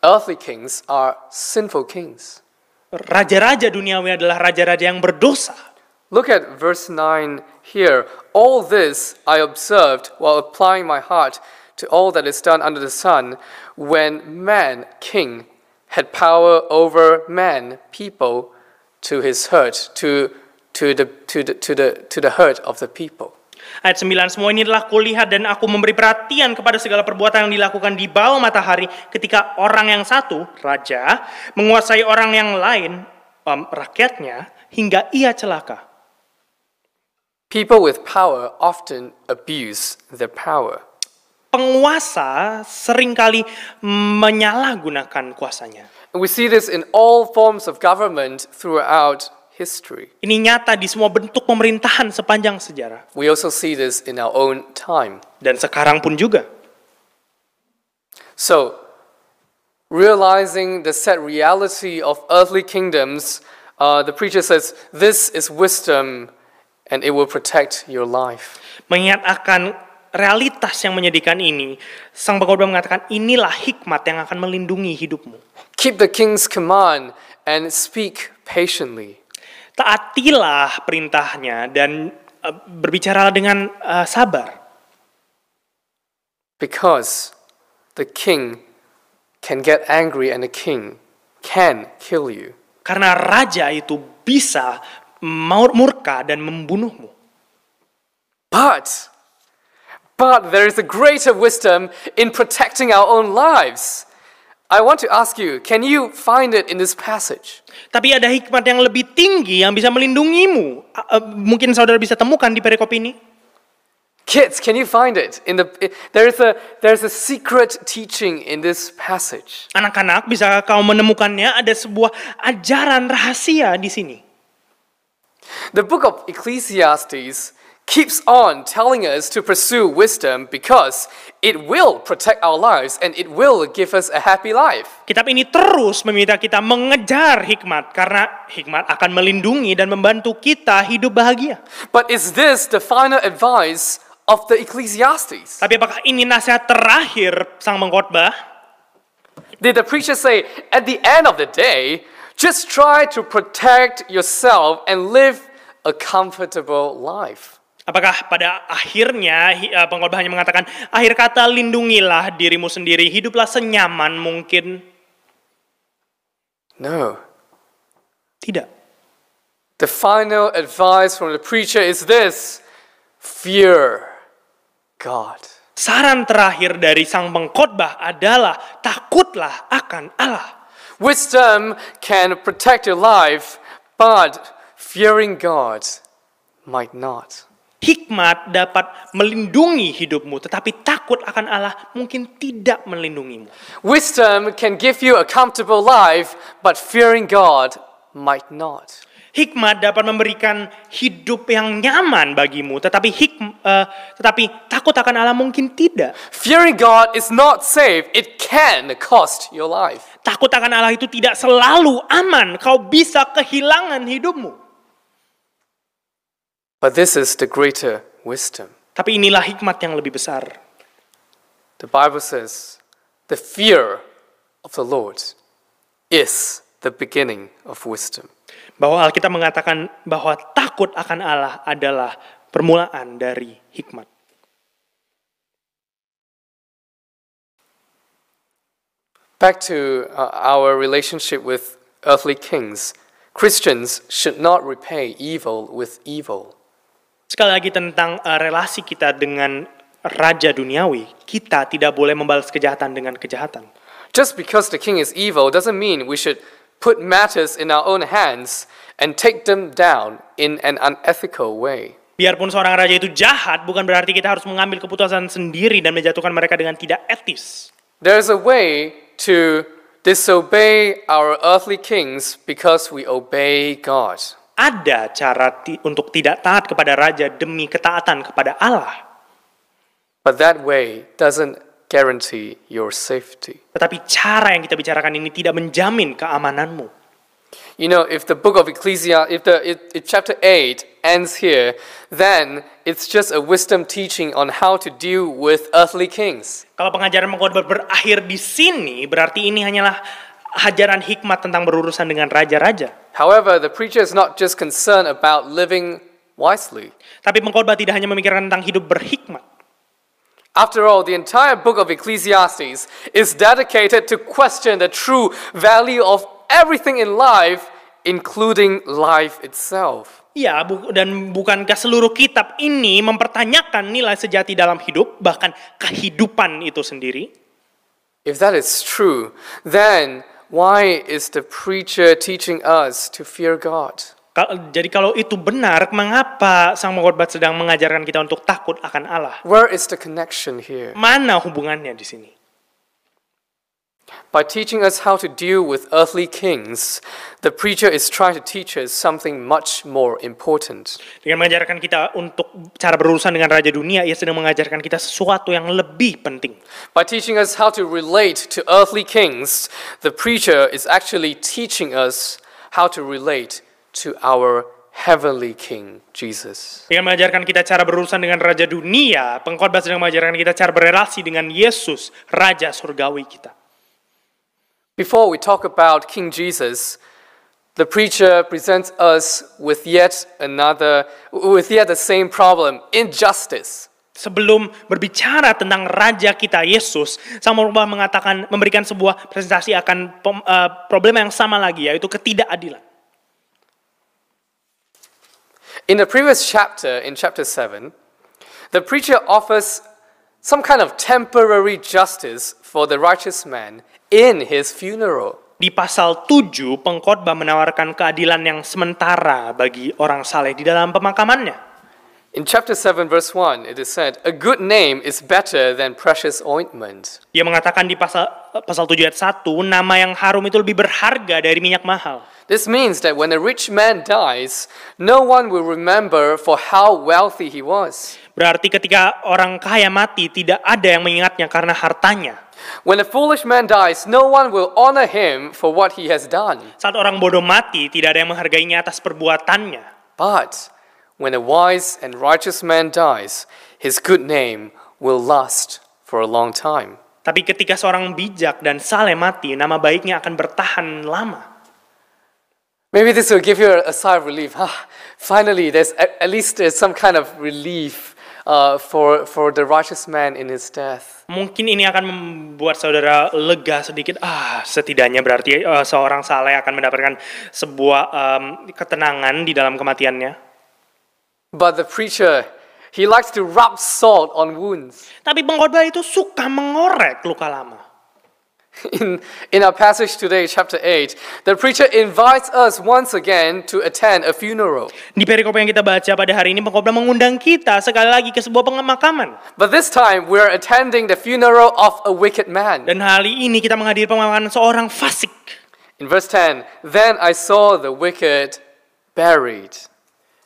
Earthly kings are sinful kings. Raja-raja duniawi adalah raja-raja yang berdosa. Look at verse 9 here. All this I observed while applying my heart to all that is done under the sun, when man, king, had power over man, people, to his hurt, to, to, the, to, the, to, the, to the hurt of the people. Ayat 9, semua ini telah kulihat dan aku memberi perhatian kepada segala perbuatan yang dilakukan di bawah matahari ketika orang yang satu, raja, menguasai orang yang lain, em, rakyatnya, hingga ia celaka. People with power often abuse their power. Penguasa sering kali menyalahgunakan kuasanya. And we see this in all forms of government throughout history. Ini nyata di semua bentuk pemerintahan sepanjang sejarah. We also see this in our own time. Dan sekarang pun juga. So, realizing the set reality of earthly kingdoms, uh, the preacher says, This is wisdom and it will protect your life. Mengingat akan realitas yang menyedihkan ini, sang pengkhotbah mengatakan inilah hikmat yang akan melindungi hidupmu. Keep the king's command and speak patiently. Taatilah perintahnya dan uh, berbicaralah dengan uh, sabar. Because the king can get angry and the king can kill you. Karena raja itu bisa murka dan membunuhmu. But, but there is a greater wisdom in protecting our own lives. I want to ask you, can you find it in this passage? Tapi ada hikmat yang lebih tinggi yang bisa melindungimu. Uh, Mungkin saudara bisa temukan di perikop ini. Kids, can you find it? In the there is a there's a secret teaching in this passage. Anak-anak, bisa kau menemukannya ada sebuah ajaran rahasia di sini. The book of Ecclesiastes keeps on telling us to pursue wisdom because it will protect our lives and it will give us a happy life. Kitab ini terus meminta kita mengejar hikmat karena hikmat akan melindungi dan membantu kita hidup bahagia. But is this the final advice of the Ecclesiastes? Tapi apakah ini nasihat terakhir sang pengkhotbah? Did the preacher say, at the end of the day, just try to protect yourself and live a comfortable life? Apakah pada akhirnya hi- eh, pengkhotbah hanya mengatakan akhir kata lindungilah dirimu sendiri, hiduplah senyaman mungkin? No. Tidak. The final advice from the preacher is this fear God. Saran terakhir dari sang pengkhotbah adalah takutlah akan Allah. Wisdom can protect your life, but fearing God might not. Hikmat dapat melindungi hidupmu, tetapi takut akan Allah mungkin tidak melindungimu. Wisdom can give you a comfortable life, but fearing God might not. Hikmat dapat memberikan hidup yang nyaman bagimu, tetapi hik, eh, tetapi takut akan Allah mungkin tidak. Fearing God is not safe, it can cost your life. Takut akan Allah itu tidak selalu aman, kau bisa kehilangan hidupmu. But this is the greater wisdom. Tapi inilah hikmat yang lebih besar. The Bible says, the fear of the Lord is the beginning of wisdom. Bahwa Alkitab mengatakan bahwa takut akan Allah adalah permulaan dari hikmat. Back to uh, our relationship with earthly kings. Christians should not repay evil with evil. Sekali lagi tentang uh, relasi kita dengan raja duniawi, kita tidak boleh membalas kejahatan dengan kejahatan. Just because the king is evil doesn't mean we should put matters in our own hands and take them down in an unethical way. Biarpun seorang raja itu jahat, bukan berarti kita harus mengambil keputusan sendiri dan menjatuhkan mereka dengan tidak etis. There's a way to disobey our earthly kings because we obey God. Ada cara ti- untuk tidak taat kepada raja demi ketaatan kepada Allah. But that way doesn't guarantee your safety. Tetapi cara yang kita bicarakan ini tidak menjamin keamananmu. You know, if the book of Ecclesiastes, if the if, if chapter 8 ends here, then it's just a wisdom teaching on how to deal with earthly kings. Kalau pengajaran mengkhotbah berakhir di sini, berarti ini hanyalah ajaran hikmat tentang berurusan dengan raja-raja. However, the preacher is not just concerned about living wisely. Tapi pengkhotbah tidak hanya memikirkan tentang hidup berhikmat. After all, the entire book of Ecclesiastes is dedicated to question the true value of everything in life, including life itself. Ya, bu- dan bukankah seluruh kitab ini mempertanyakan nilai sejati dalam hidup, bahkan kehidupan itu sendiri? If that is true, then why is the preacher teaching us to fear God? Jadi kalau itu benar, mengapa sang pengkhotbah sedang mengajarkan kita untuk takut akan Allah? Where is the connection here? Mana hubungannya di sini? By teaching us how to deal with earthly kings, the preacher is trying to teach us something much more important. Dengan mengajarkan kita untuk cara berurusan dengan raja dunia, ia sedang mengajarkan kita sesuatu yang lebih penting. By teaching us how to relate to earthly kings, the preacher is actually teaching us how to relate to our heavenly King, Jesus. Dengan mengajarkan kita cara berurusan dengan raja dunia, pengkhotbah sedang mengajarkan kita cara berrelasi dengan Yesus, raja surgawi kita. Before we talk about King Jesus, the preacher presents us with yet another, with yet the same problem injustice. Sebelum berbicara tentang raja kita Yesus, sang pengkhotbah mengatakan memberikan sebuah presentasi akan pem- eh, problem yang sama lagi yaitu ketidakadilan. In the previous chapter, in chapter 7, the preacher offers some kind of temporary justice for the righteous man in his funeral. Di pasal 7, pengkhotbah menawarkan keadilan yang sementara bagi orang saleh di dalam pemakamannya. In chapter 7, verse 1, it is said, A good name is better than precious ointment. Dia mengatakan di pasal pasal 7 ayat 1, nama yang harum itu lebih berharga dari minyak mahal. This means that when a rich man dies, no one will remember for how wealthy he was. Berarti ketika orang kaya mati, tidak ada yang mengingatnya karena hartanya. When a foolish man dies, no one will honor him for what he has done. Saat orang bodoh mati, tidak ada yang menghargainya atas perbuatannya. But when a wise and righteous man dies, his good name will last for a long time. Tapi ketika seorang bijak dan saleh mati, nama baiknya akan bertahan lama. Maybe this will give you a, a sigh of relief. Ah, finally, there's at, at least there's some kind of relief uh, for, for the righteous man in his death. Mungkin ini akan membuat saudara lega sedikit. Ah, setidaknya berarti eh, seorang saleh akan mendapatkan sebuah em, ketenangan di dalam kematiannya. But the preacher, he likes to rub salt on wounds. Tapi pengkhotbah itu suka mengorek luka lama. In, in our passage today, chapter 8, the preacher invites us once again to attend a funeral. Di perikop yang kita baca pada hari ini pengkhotbah mengundang kita sekali lagi ke sebuah pemakaman. But this time, we're attending the funeral of a wicked man. Dan kali ini kita menghadiri pemakaman seorang fasik. In verse 10, then I saw the wicked buried.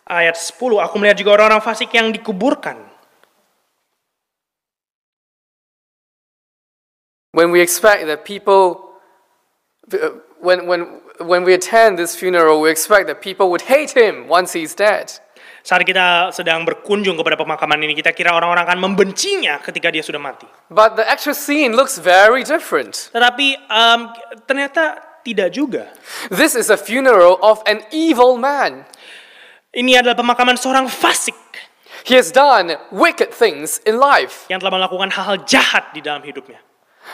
Ayat 10, aku melihat juga orang-orang fasik yang dikuburkan. When we expect that people, uh, when, when, when we attend this funeral, we expect that people would hate him once he's dead. Saat kita sedang berkunjung kepada pemakaman ini, kita kira orang-orang akan membencinya ketika dia sudah mati. But the actual scene looks very different. Tetapi em, ternyata tidak juga. This is a funeral of an evil man. Ini adalah pemakaman seorang fasik He has done wicked things in life. yang telah melakukan hal-hal jahat di dalam hidupnya.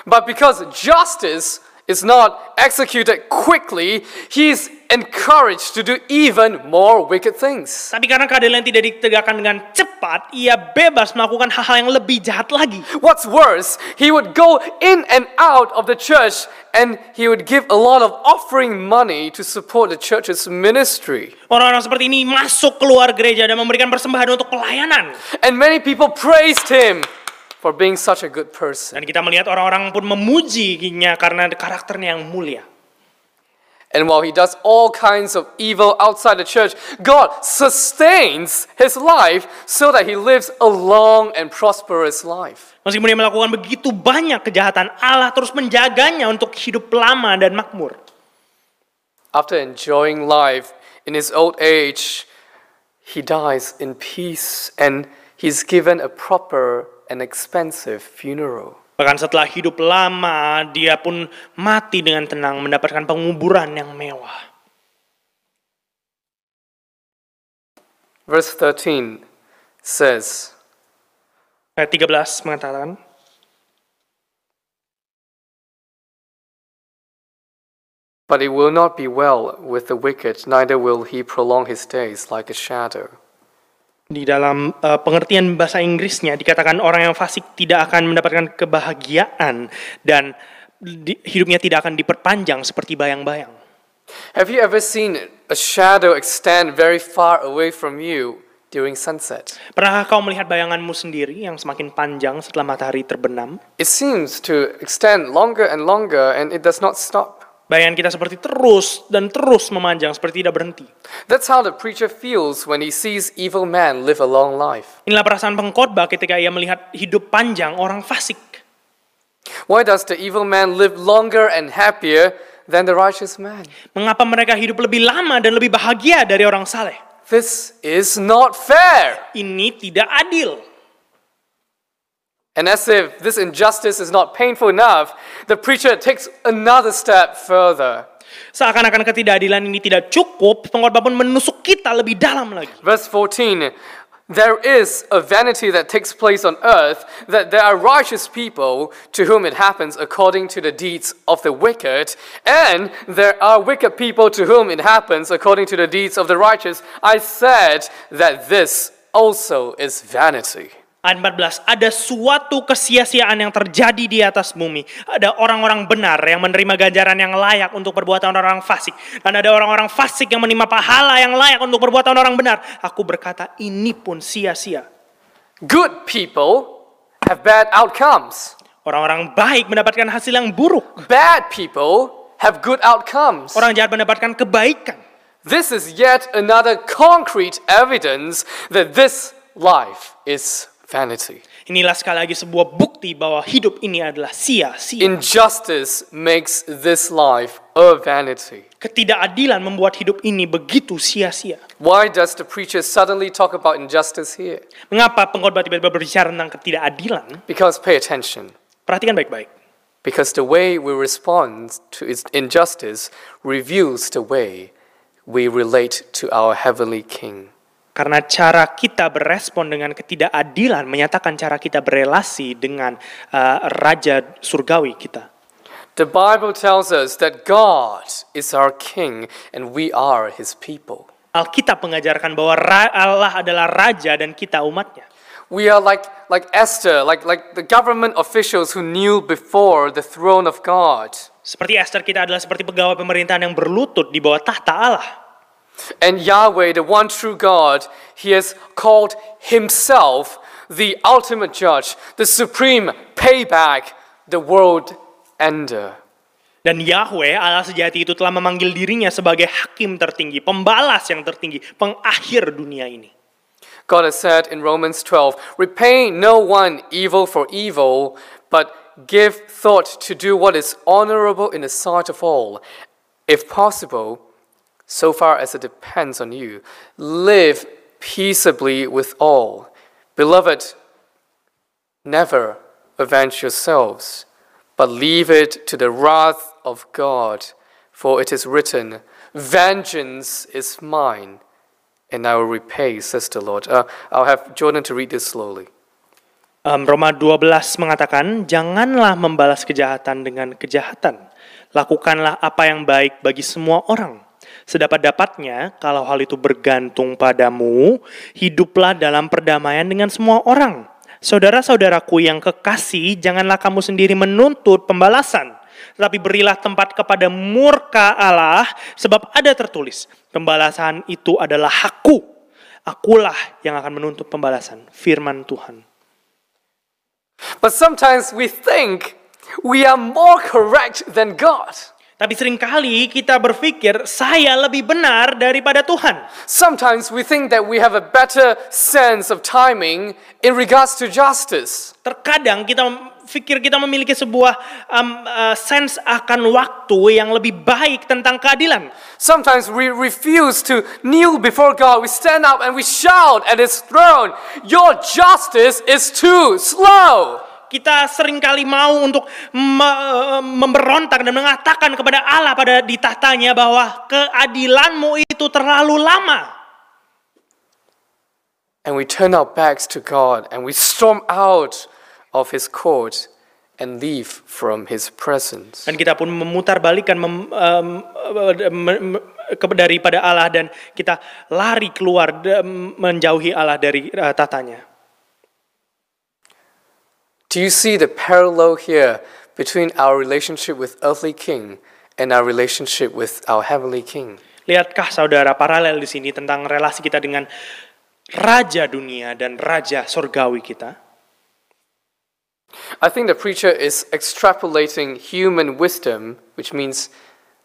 But because justice is not executed quickly, he's encouraged to do even more wicked things. Tapi karena keadilan tidak ditegakkan dengan cepat, ia bebas melakukan hal-hal yang lebih jahat lagi. What's worse, he would go in and out of the church and he would give a lot of offering money to support the church's ministry. Orang-orang seperti ini masuk keluar gereja dan memberikan persembahan untuk pelayanan. And many people praised him for being such a good person. Dan kita melihat orang-orang pun memujinya karena karakternya yang mulia. And while he does all kinds of evil outside the church, God sustains his life so that he lives a long and prosperous life. Meskipun dia melakukan begitu banyak kejahatan, Allah terus menjaganya untuk hidup lama dan makmur. After enjoying life in his old age, he dies in peace and he's given a proper and expensive funeral. Bahkan setelah hidup lama, dia pun mati dengan tenang mendapatkan penguburan yang mewah. Verse 13 says, eh, Ayat 13 mengatakan, But it will not be well with the wicked, neither will he prolong his days like a shadow. Di dalam uh, pengertian bahasa Inggrisnya dikatakan orang yang fasik tidak akan mendapatkan kebahagiaan dan di- hidupnya tidak akan diperpanjang seperti bayang-bayang. Have you ever seen a shadow extend very far away from you during sunset? Pernahkah kau melihat bayanganmu sendiri yang semakin panjang setelah matahari terbenam? It seems to extend longer and longer and it does not stop. Bayangan kita seperti terus dan terus memanjang seperti tidak berhenti. That's how the preacher feels when he sees evil men live a long life. Inilah perasaan pengkhotbah ketika ia melihat hidup panjang orang fasik. Why does the evil man live longer and happier than the righteous man? Mengapa mereka hidup lebih lama dan lebih bahagia dari orang saleh? This is not fair. Ini tidak adil. And as if this injustice is not painful enough, the preacher takes another step further. Seakan-akan ketidakadilan ini tidak cukup, pengkhotbah pun menusuk kita lebih dalam lagi. Verse 14 There is a vanity that takes place on earth, that there are righteous people to whom it happens according to the deeds of the wicked, and there are wicked people to whom it happens according to the deeds of the righteous. I said that this also is vanity. Ayat 14, ada suatu kesia-siaan yang terjadi di atas bumi. Ada orang-orang benar yang menerima ganjaran yang layak untuk perbuatan orang-orang fasik. Dan ada orang-orang fasik yang menerima pahala yang layak untuk perbuatan orang benar. Aku berkata, ini pun sia-sia. Good people have bad outcomes, Orang-orang baik mendapatkan hasil yang buruk. bad people have good outcomes. Orang jahat mendapatkan kebaikan. This is yet another concrete evidence that this life is vanity. Inilah sekali lagi sebuah bukti bahwa hidup ini adalah sia-sia. Injustice makes this life a vanity. Ketidakadilan membuat hidup ini begitu sia-sia. Why does the preacher suddenly talk about injustice here? Mengapa pengkhotbah tiba-tiba berbicara tentang ketidakadilan? Because pay attention. Perhatikan baik-baik. Because the way we respond to its injustice reveals the way we relate to our heavenly King. Karena cara kita berespon dengan ketidakadilan menyatakan cara kita berelasi dengan uh, Raja Surgawi kita. The Bible tells us that God is our King and we are His people. Alkitab mengajarkan bahwa Allah adalah Raja dan kita umatnya. We are like, like Esther, like, like the government officials who kneel before the throne of God. Seperti Esther kita adalah seperti pegawai pemerintahan yang berlutut di bawah tahta Allah. And Yahweh, the one true God, He has called Himself the ultimate judge, the supreme payback, the world ender. Dan Yahweh, Allah sejati itu telah memanggil dirinya sebagai hakim tertinggi, pembalas yang tertinggi, pengakhir dunia ini. God has said in Romans 12, Repay no one evil for evil, but give thought to do what is honorable in the sight of all. If possible, so far as it depends on you, live peaceably with all. Beloved, never avenge yourselves, but leave it to the wrath of God. For it is written, Vengeance is mine, and I will repay, says the Lord. Uh, I'll have Jordan to read this slowly. Um, Roma 12 mengatakan, janganlah membalas kejahatan dengan kejahatan. Lakukanlah apa yang baik bagi semua orang. Sedapat-dapatnya, kalau hal itu bergantung padamu, hiduplah dalam perdamaian dengan semua orang. Saudara-saudaraku yang kekasih, janganlah kamu sendiri menuntut pembalasan. Tetapi berilah tempat kepada murka Allah, sebab ada tertulis, pembalasan itu adalah hakku. Akulah yang akan menuntut pembalasan. Firman Tuhan. But sometimes we think we are more correct than God. Tapi sering kali kita berpikir saya lebih benar daripada Tuhan. Sometimes we think that we have a better sense of timing in regards to justice. Terkadang kita pikir kita memiliki sebuah um, uh, sense akan waktu yang lebih baik tentang keadilan. Sometimes we refuse to kneel before God. We stand up and we shout at His throne, Your justice is too slow. Kita sering kali mau untuk me- memberontak dan mengatakan kepada Allah pada di tahtanya bahwa keadilanmu itu terlalu lama. And we turn our backs to God and we storm out of His court and leave from His presence. Dan kita pun memutar balikan mem, um, me- me- ke- daripada Allah dan kita lari keluar menjauhi Allah dari uh, tatanya. Do you see the parallel here between our relationship with earthly king and our relationship with our heavenly king? Lihatkah saudara paralel di sini tentang relasi kita dengan raja dunia dan raja sorgawi kita? I think the preacher is extrapolating human wisdom, which means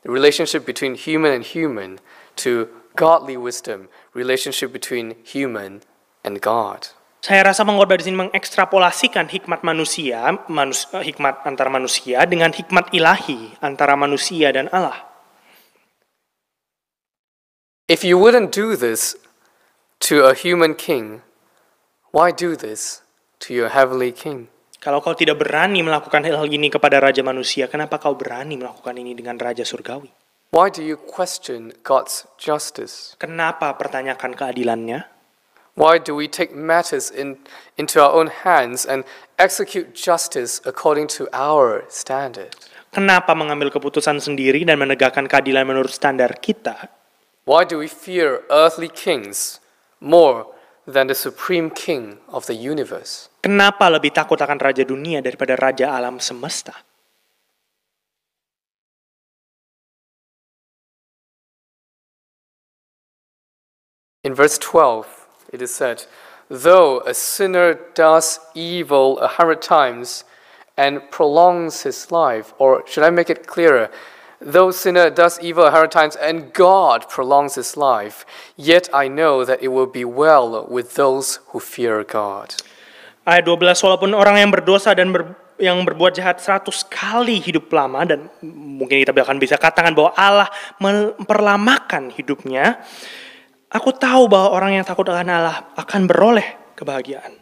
the relationship between human and human, to godly wisdom, relationship between human and God. Saya rasa pengkhotbah di sini mengekstrapolasikan hikmat manusia, manus, eh, hikmat antara manusia dengan hikmat ilahi antara manusia dan Allah. If you wouldn't do this to a human king, why do this to your heavenly king? Kalau kau tidak berani melakukan hal ini kepada raja manusia, kenapa kau berani melakukan ini dengan raja surgawi? Why do you question God's justice? Kenapa pertanyakan keadilannya? Why do we take matters in, into our own hands and execute justice according to our standard? Kenapa mengambil keputusan sendiri dan menegakkan keadilan menurut standar kita? Why do we fear earthly kings more than the supreme king of the universe? Kenapa lebih takut akan raja dunia daripada raja alam semesta? In verse 12, it is said, Though a sinner does evil a hundred times and prolongs his life, or should I make it clearer? Though sinner does evil a hundred times and God prolongs his life, yet I know that it will be well with those who fear God. Ayat 12, walaupun orang yang berdosa dan ber- yang berbuat jahat 100 kali hidup lama dan mungkin kita akan bisa katakan bahwa Allah memperlamakan hidupnya, aku tahu bahwa orang yang takut akan Allah akan beroleh kebahagiaan.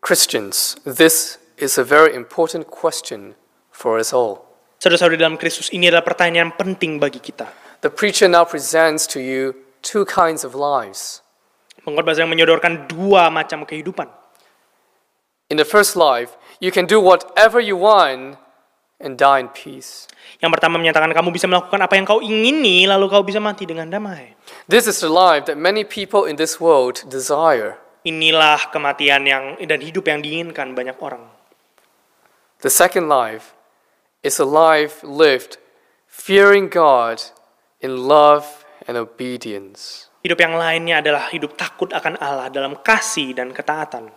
Christians, this is a very important question for us all. Saudara-saudari dalam Kristus ini adalah pertanyaan penting bagi kita. The preacher now presents to you two kinds of lives. Pengkhotbah yang menyodorkan dua macam kehidupan. In the first life, you can do whatever you want and die in peace. Yang pertama menyatakan kamu bisa melakukan apa yang kau ingini, lalu kau bisa mati dengan damai. This is the life that many people in this world desire. Inilah kematian yang dan hidup yang diinginkan banyak orang. The second life is a life lived fearing God in love and obedience. Hidup yang lainnya adalah hidup takut akan Allah dalam kasih dan ketaatan.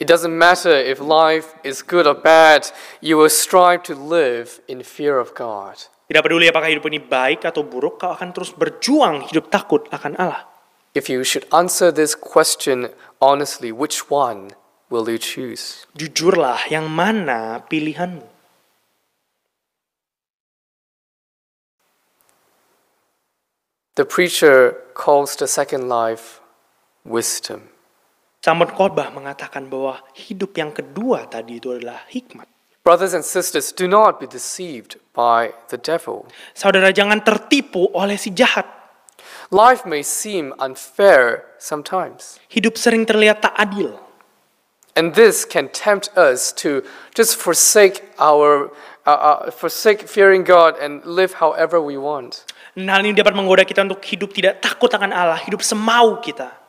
It doesn't matter if life is good or bad, you will strive to live in fear of God. Tidak peduli apakah hidup ini baik atau buruk, kau akan terus berjuang hidup takut akan Allah. If you should answer this question honestly, which one will you choose? Jujurlah, yang mana pilihanmu? The preacher calls the second life wisdom. Sambut khotbah mengatakan bahwa hidup yang kedua tadi itu adalah hikmat. Brothers and sisters, do not be deceived by the devil. Saudara jangan tertipu oleh si jahat. Life may seem unfair sometimes, Hidup sering terlihat tak adil. and this can tempt us to just forsake our uh, uh, forsake fearing God and live however we want. Dan hal ini dapat menggoda kita untuk hidup tidak takut akan Allah, hidup semau kita.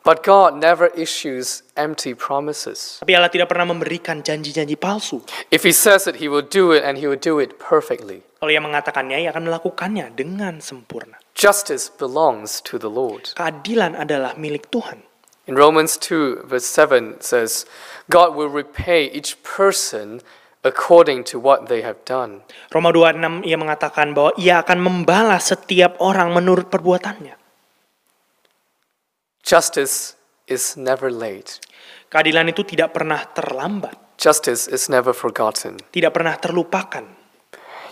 But God never issues empty promises. Tapi Allah tidak pernah memberikan janji-janji palsu. If He says it, He will do it, and He will do it perfectly. Kalau ia mengatakannya, ia akan melakukannya dengan sempurna. Justice belongs to the Lord. Keadilan adalah milik Tuhan. In Romans 2, verse 7 says, God will repay each person according to what they have done. Roma 26 ia mengatakan bahwa ia akan membalas setiap orang menurut perbuatannya. Justice is never late. Keadilan itu tidak pernah terlambat, Justice is never forgotten. tidak pernah terlupakan.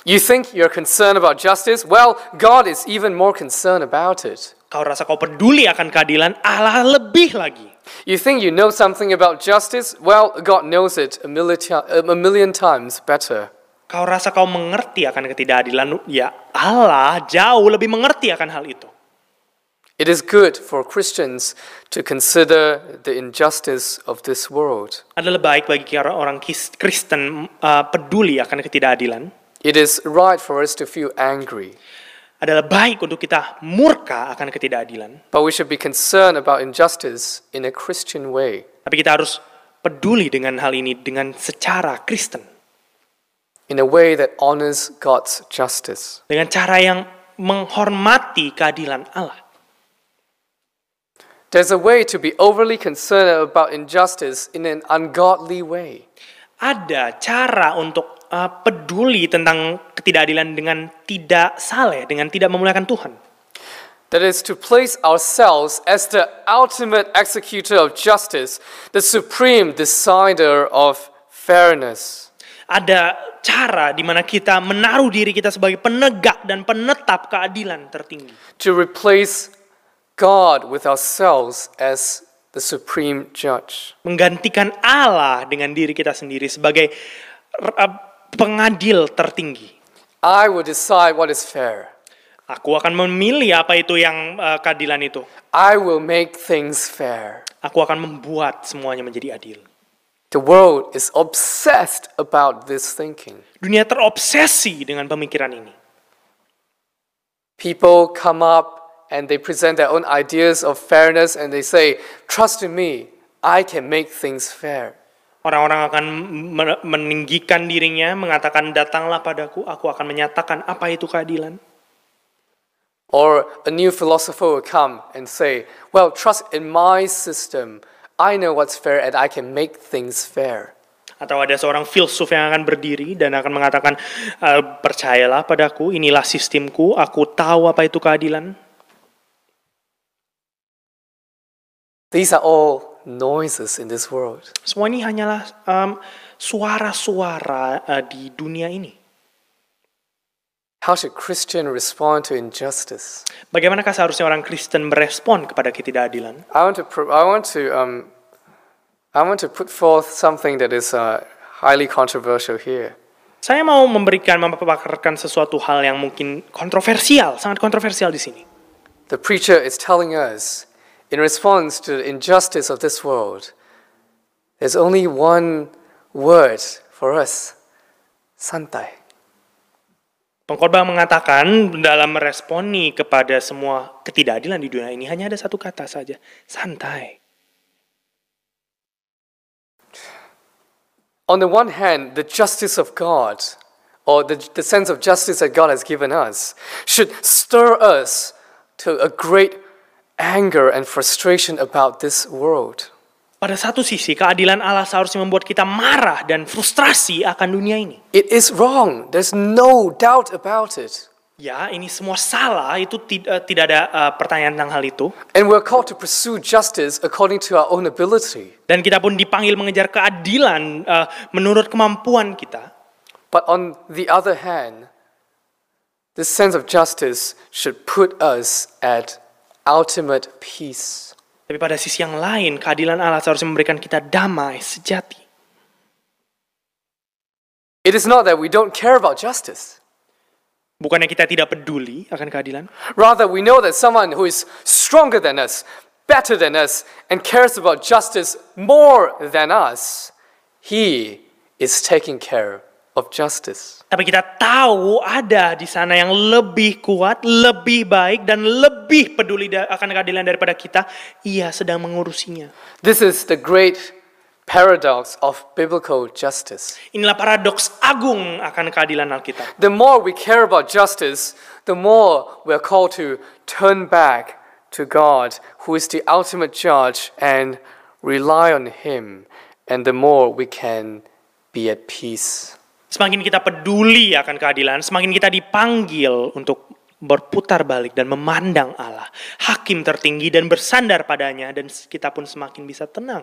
You think you're concerned about justice? Well, God is even more concerned about it. Kau rasa kau peduli akan keadilan, Allah lebih lagi. You think you know something about justice? Well, God knows it a million, a million times better. Kau rasa kau mengerti akan ketidakadilan, ya Allah jauh lebih mengerti akan hal itu. It is good for Christians to consider the injustice of this world. Adalah baik bagi orang Kristen uh, peduli akan ketidakadilan. It is right for us to feel angry, Adalah baik untuk kita murka akan ketidakadilan. but we should be concerned about injustice in a Christian way. Tapi kita harus peduli dengan hal ini dengan secara Kristen. in a way that honors God's justice. Dengan cara yang menghormati keadilan Allah. There's a way to be overly concerned about injustice in an ungodly way. Ada cara untuk uh, peduli tentang ketidakadilan dengan tidak saleh, dengan tidak memuliakan Tuhan. That is to place ourselves as the ultimate executor of justice, the supreme decider of fairness. Ada cara di mana kita menaruh diri kita sebagai penegak dan penetap keadilan tertinggi. To replace God with ourselves as the supreme judge. Menggantikan Allah dengan diri kita sendiri sebagai uh, pengadil tertinggi. I will decide what is fair. Aku akan memilih apa itu yang uh, keadilan itu. I will make things fair. Aku akan membuat semuanya menjadi adil. The world is obsessed about this thinking. Dunia terobsesi dengan pemikiran ini. People come up and they present their own ideas of fairness and they say, Trust in me, I can make things fair. Orang-orang akan men- meninggikan dirinya, mengatakan datanglah padaku, aku akan menyatakan apa itu keadilan. Or a new philosopher will come and say, Well, trust in my system. I know what's fair and I can make things fair. Atau ada seorang filsuf yang akan berdiri dan akan mengatakan, "Eh, percayalah padaku, inilah sistemku, aku tahu apa itu keadilan. These are all noises in this world. Semua ini hanyalah em, suara-suara eh, di dunia ini. How should Christian respond to injustice? Bagaimanakah seharusnya orang Kristen merespon kepada ketidakadilan? I want to, I want to, um, I want to put forth something that is uh, highly controversial here. Saya mau memberikan, memaparkan sesuatu hal yang mungkin kontroversial, sangat kontroversial di sini. The preacher is telling us, In response to the injustice of this world, there's only one word for us, santai. Pengkhotbah mengatakan dalam meresponi kepada semua ketidakadilan di dunia ini hanya ada satu kata saja, santai. On the one hand, the justice of God, or the, the sense of justice that God has given us, should stir us to a great anger and frustration about this world. Pada satu sisi, keadilan Allah seharusnya membuat kita marah dan frustrasi akan dunia ini. It is wrong, there's no doubt about it. Ya, ini semua salah, itu tidak, tidak ada uh, pertanyaan tentang hal itu. And we're called to pursue justice according to our own ability. Dan kita pun dipanggil mengejar keadilan uh, menurut kemampuan kita. But on the other hand, this sense of justice should put us at ultimate peace. Tapi pada sisi yang lain, keadilan Allah seharusnya memberikan kita damai sejati. It is not that we don't care about justice. Bukannya kita tidak peduli akan keadilan, Rather, we know that someone who is stronger than us, better than us, and cares about justice more than us, he is taking care of justice. tapi kita tahu ada di sana yang lebih kuat, lebih baik, dan lebih peduli akan keadilan daripada kita. Ia sedang mengurusinya. This is the great paradox of biblical justice. Inilah paradoks agung akan keadilan Alkitab. The more we care about justice, the more we are called to turn back to God, who is the ultimate judge, and rely on Him, and the more we can be at peace. Semakin kita peduli akan keadilan, semakin kita dipanggil untuk berputar balik dan memandang Allah, hakim tertinggi dan bersandar padanya dan kita pun semakin bisa tenang.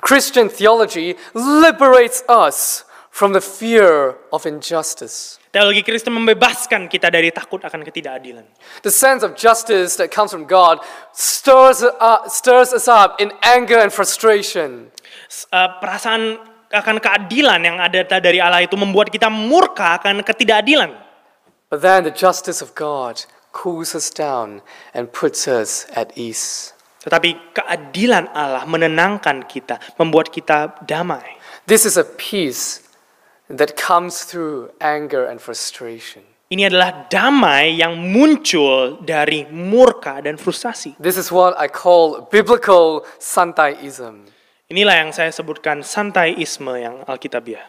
Christian theology liberates us from the fear of injustice. Teologi Kristen membebaskan kita dari takut akan ketidakadilan. The sense of justice that comes from God stirs, uh, stirs us up in anger and frustration. Eh, perasaan akan keadilan yang ada dari Allah itu membuat kita murka akan ketidakadilan. But then the justice of God cools us down and puts us at ease. Tetapi keadilan Allah menenangkan kita, membuat kita damai. This is a peace that comes through anger and frustration. Ini adalah damai yang muncul dari murka dan frustasi. This is what I call biblical Santaiism. Inilah yang saya sebutkan santaiisme yang Alkitabiah.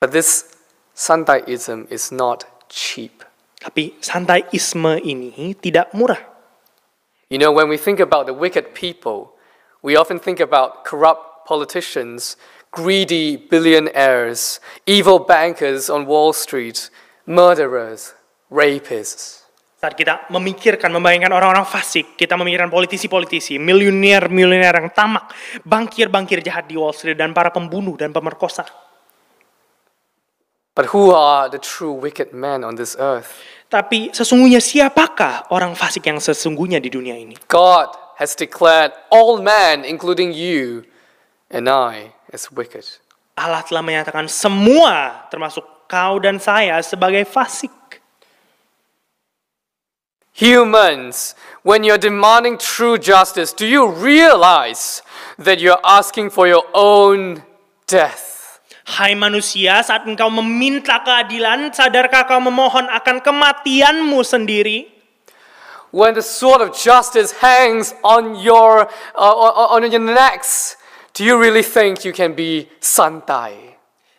But this Santaiism is not cheap. Tapi santaiisme ini tidak murah. You know, when we think about the wicked people, we often think about corrupt politicians, greedy billionaires, evil bankers on Wall Street, murderers, rapists. Saat kita memikirkan, membayangkan orang-orang fasik, kita memikirkan politisi-politisi, miliuner-miliuner yang tamak, bankir-bankir jahat di Wall Street, dan para pembunuh dan pemerkosa. But who are the true wicked men on this earth? Tapi sesungguhnya siapakah orang fasik yang sesungguhnya di dunia ini? God has declared all men, including you and I, as wicked. Allah telah menyatakan semua, termasuk kau dan saya, sebagai fasik. Humans, when you're demanding true justice, do you realize that you're asking for your own death? Hai manusia, saat engkau meminta keadilan, sadarkah kau memohon akan kematianmu sendiri? When the sword of justice hangs on your, uh, on your necks, do you really think you can be santai?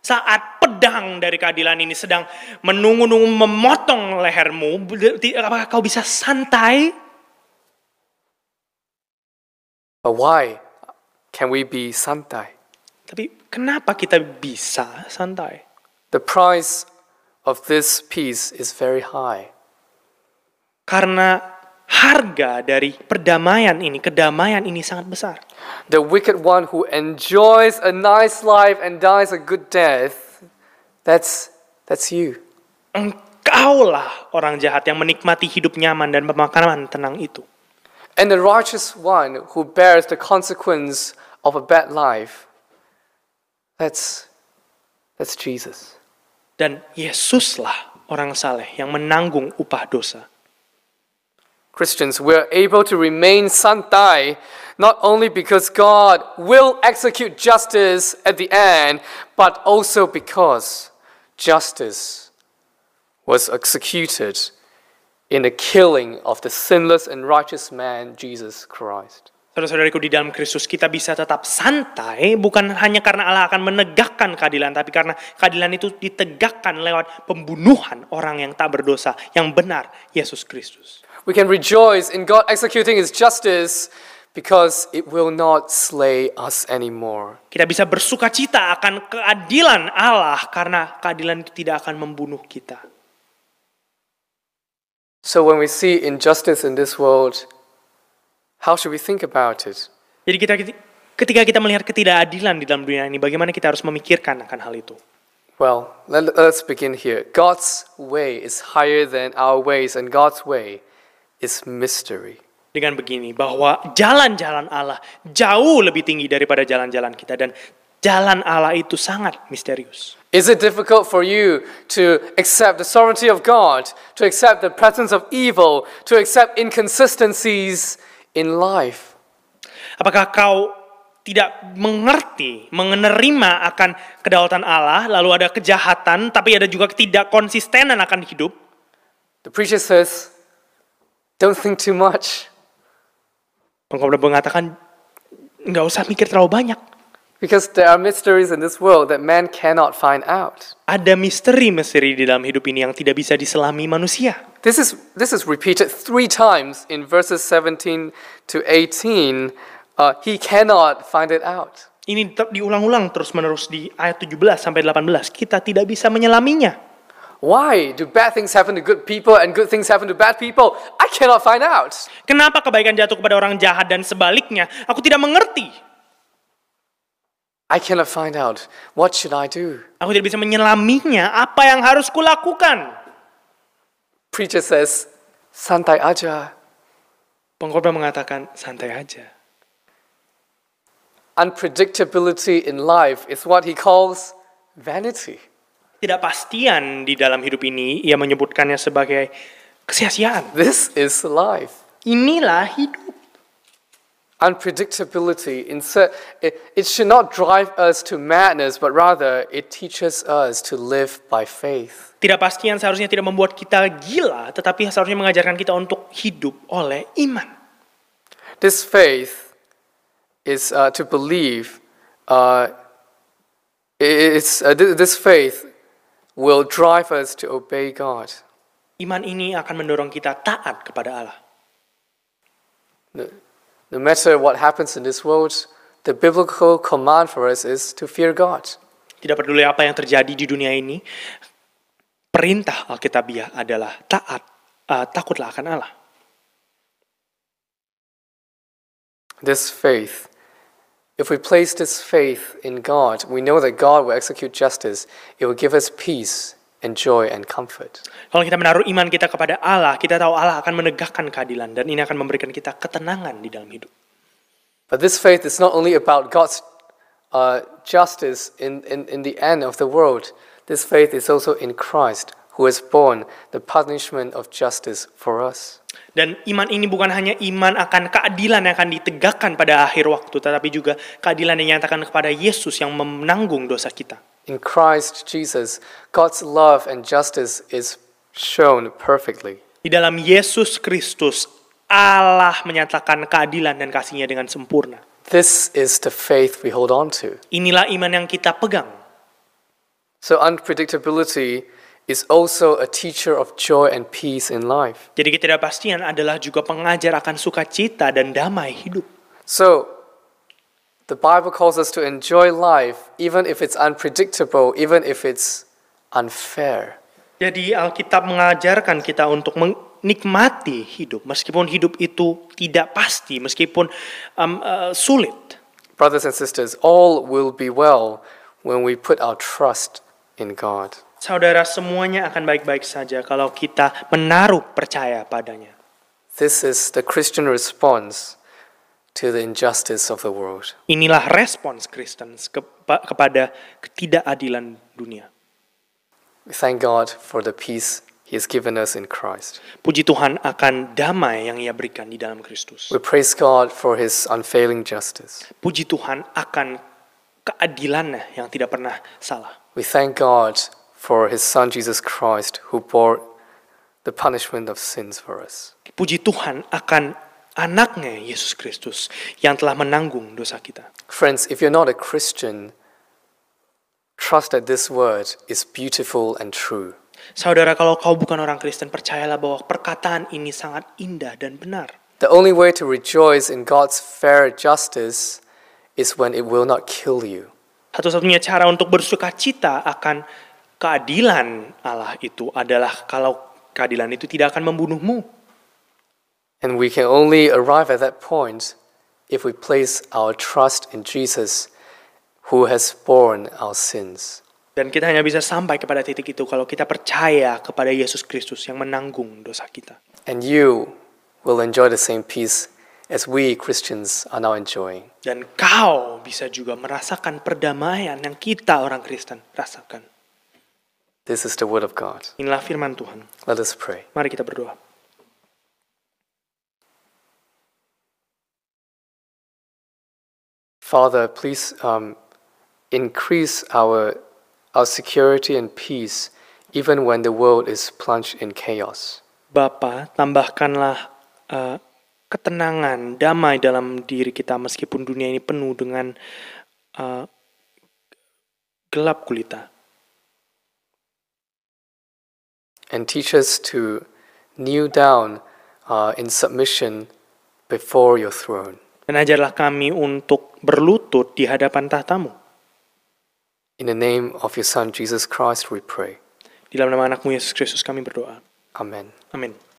Saat pedang dari keadilan ini sedang menunggu-nunggu memotong lehermu, apakah kau bisa santai? But why can we be santai? Tapi kenapa kita bisa santai? The price of this peace is very high. Karena harga dari perdamaian ini, kedamaian ini sangat besar. The wicked one who enjoys a nice life and dies a good death, that's, that's you. Engkaulah orang jahat yang menikmati hidup nyaman dan pemakaman tenang itu. And the righteous one who bears the consequence of a bad life, that's, that's Jesus. Dan Yesuslah orang saleh yang menanggung upah dosa. Christians, we're able to remain santai not only because God will execute justice at the end, but also because justice was executed in the killing of the sinless and righteous man, Jesus Christ. Saudara-saudariku di dalam Kristus kita bisa tetap santai bukan hanya karena Allah akan menegakkan keadilan tapi karena keadilan itu ditegakkan lewat pembunuhan orang yang tak berdosa yang benar Yesus Kristus. We can rejoice in God executing His justice because it will not slay us anymore. Kita bisa bersuka cita akan keadilan Allah karena keadilan itu tidak akan membunuh kita. So when we see injustice in this world, how should we think about it? Jadi kita ketika kita melihat ketidakadilan di dalam dunia ini, bagaimana kita harus memikirkan akan hal itu? Well, let, let's begin here. God's way is higher than our ways, and God's way is mystery. Dengan begini, bahwa jalan-jalan Allah jauh lebih tinggi daripada jalan-jalan kita dan jalan Allah itu sangat misterius. Is it difficult for you to accept the sovereignty of God, to accept the presence of evil, to accept inconsistencies in life? Apakah kau tidak mengerti, menerima akan kedaulatan Allah, lalu ada kejahatan, tapi ada juga ketidakkonsistenan akan hidup? The preacher says, don't think too much Pengkhotbah mengatakan, nggak usah mikir terlalu banyak. because there are mysteries in this world that man cannot find out. Ada misteri-misteri di dalam hidup ini yang tidak bisa diselami manusia. This is, this is repeated three times in verses 17 to 18. Uh, he cannot find it out. Ini diulang-ulang terus-menerus di ayat 17 sampai 18. Kita tidak bisa menyelaminya. Why do bad things happen to good people and good things happen to bad people? I cannot find out. Kenapa kebaikan jatuh kepada orang jahat dan sebaliknya? Aku tidak mengerti. I cannot find out. What should I do? Aku tidak bisa menyelaminya. Apa yang harus kulakukan? Preacher says, santai aja. Pengkhotbah mengatakan, santai aja. Unpredictability in life is what he calls vanity. Ketidakpastian di dalam hidup ini, ia menyebutkannya sebagai kesia-siaan. This is life. Inilah hidup. Unpredictability, it, it should not drive us to madness, but rather it teaches us to live by faith. Ketidakpastian seharusnya tidak membuat kita gila, tetapi seharusnya mengajarkan kita untuk hidup oleh iman. This faith is uh, to believe. Uh, it's, uh, th- this faith will drive us to obey God. Iman ini akan mendorong kita taat kepada Allah. No, no matter what happens in this world, the biblical command for us is to fear God. Tidak peduli apa yang terjadi di dunia ini, perintah Alkitabiah adalah taat, uh, takutlah akan Allah. This faith, if we place this faith in God, we know that God will execute justice. It will give us peace and joy and comfort. Kalau kita menaruh iman kita kepada Allah, kita tahu Allah akan menegakkan keadilan dan ini akan memberikan kita ketenangan di dalam hidup. But this faith is not only about God's uh, justice in, in, in the end of the world, this faith is also in Christ, who has borne the punishment of justice for us. Dan iman ini bukan hanya iman akan keadilan yang akan ditegakkan pada akhir waktu, tetapi juga keadilan yang dinyatakan kepada Yesus yang menanggung dosa kita. In Christ Jesus, God's love and justice is shown perfectly. Di dalam Yesus Kristus, Allah menyatakan keadilan dan kasihnya dengan sempurna. This is the faith we hold on to. Inilah iman yang kita pegang. So, unpredictability is also a teacher of joy and peace in life. Jadi ketidakpastian adalah juga pengajar akan sukacita dan damai hidup. So, the Bible calls us to enjoy life even if it's unpredictable, even if it's unfair. Jadi Alkitab mengajarkan kita untuk menikmati hidup, meskipun hidup itu tidak pasti, meskipun um, uh, sulit. Brothers and sisters, all will be well when we put our trust in God. Saudara, semuanya akan baik-baik saja kalau kita menaruh percaya padanya. This is the Christian response to the injustice of the world. Inilah respons Kristen kepa- kepada ketidakadilan dunia. We thank God for the peace He has given us in Christ. Puji Tuhan akan damai yang ia berikan di dalam Kristus. We praise God for His unfailing justice. Puji Tuhan akan keadilannya yang tidak pernah salah. We thank God for His Son Jesus Christ who bore the punishment of sins for us. Puji Tuhan akan anaknya Yesus Kristus yang telah menanggung dosa kita. Friends, if you're not a Christian, trust that this word is beautiful and true. Saudara, kalau kau bukan orang Kristen, percayalah bahwa perkataan ini sangat indah dan benar. The only way to rejoice in God's fair justice is when it will not kill you. Satu-satunya cara untuk bersuka cita akan keadilan Allah itu adalah kalau keadilan itu tidak akan membunuhmu. And we can only arrive at that point if we place our trust in Jesus who has borne our sins. Dan kita hanya bisa sampai kepada titik itu kalau kita percaya kepada Yesus Kristus yang menanggung dosa kita. And you will enjoy the same peace as we Christians are now enjoying. Dan kau bisa juga merasakan perdamaian yang kita orang Kristen rasakan. This is the word of God. Inilah firman Tuhan. Let us pray. Mari kita berdoa. Father, please um, increase our, our security and peace even when the world is plunged in chaos. Bapa, tambahkanlah uh, ketenangan, damai dalam diri kita meskipun dunia ini penuh dengan uh, gelap gulita. And teach us to kneel down uh, in submission before your throne. Dan ajarlah kami untuk berlutut di hadapan tahtamu. In the name of your Son, Jesus Christ, we pray. Di dalam nama anakmu Yesus Kristus kami berdoa. Amen. Amin.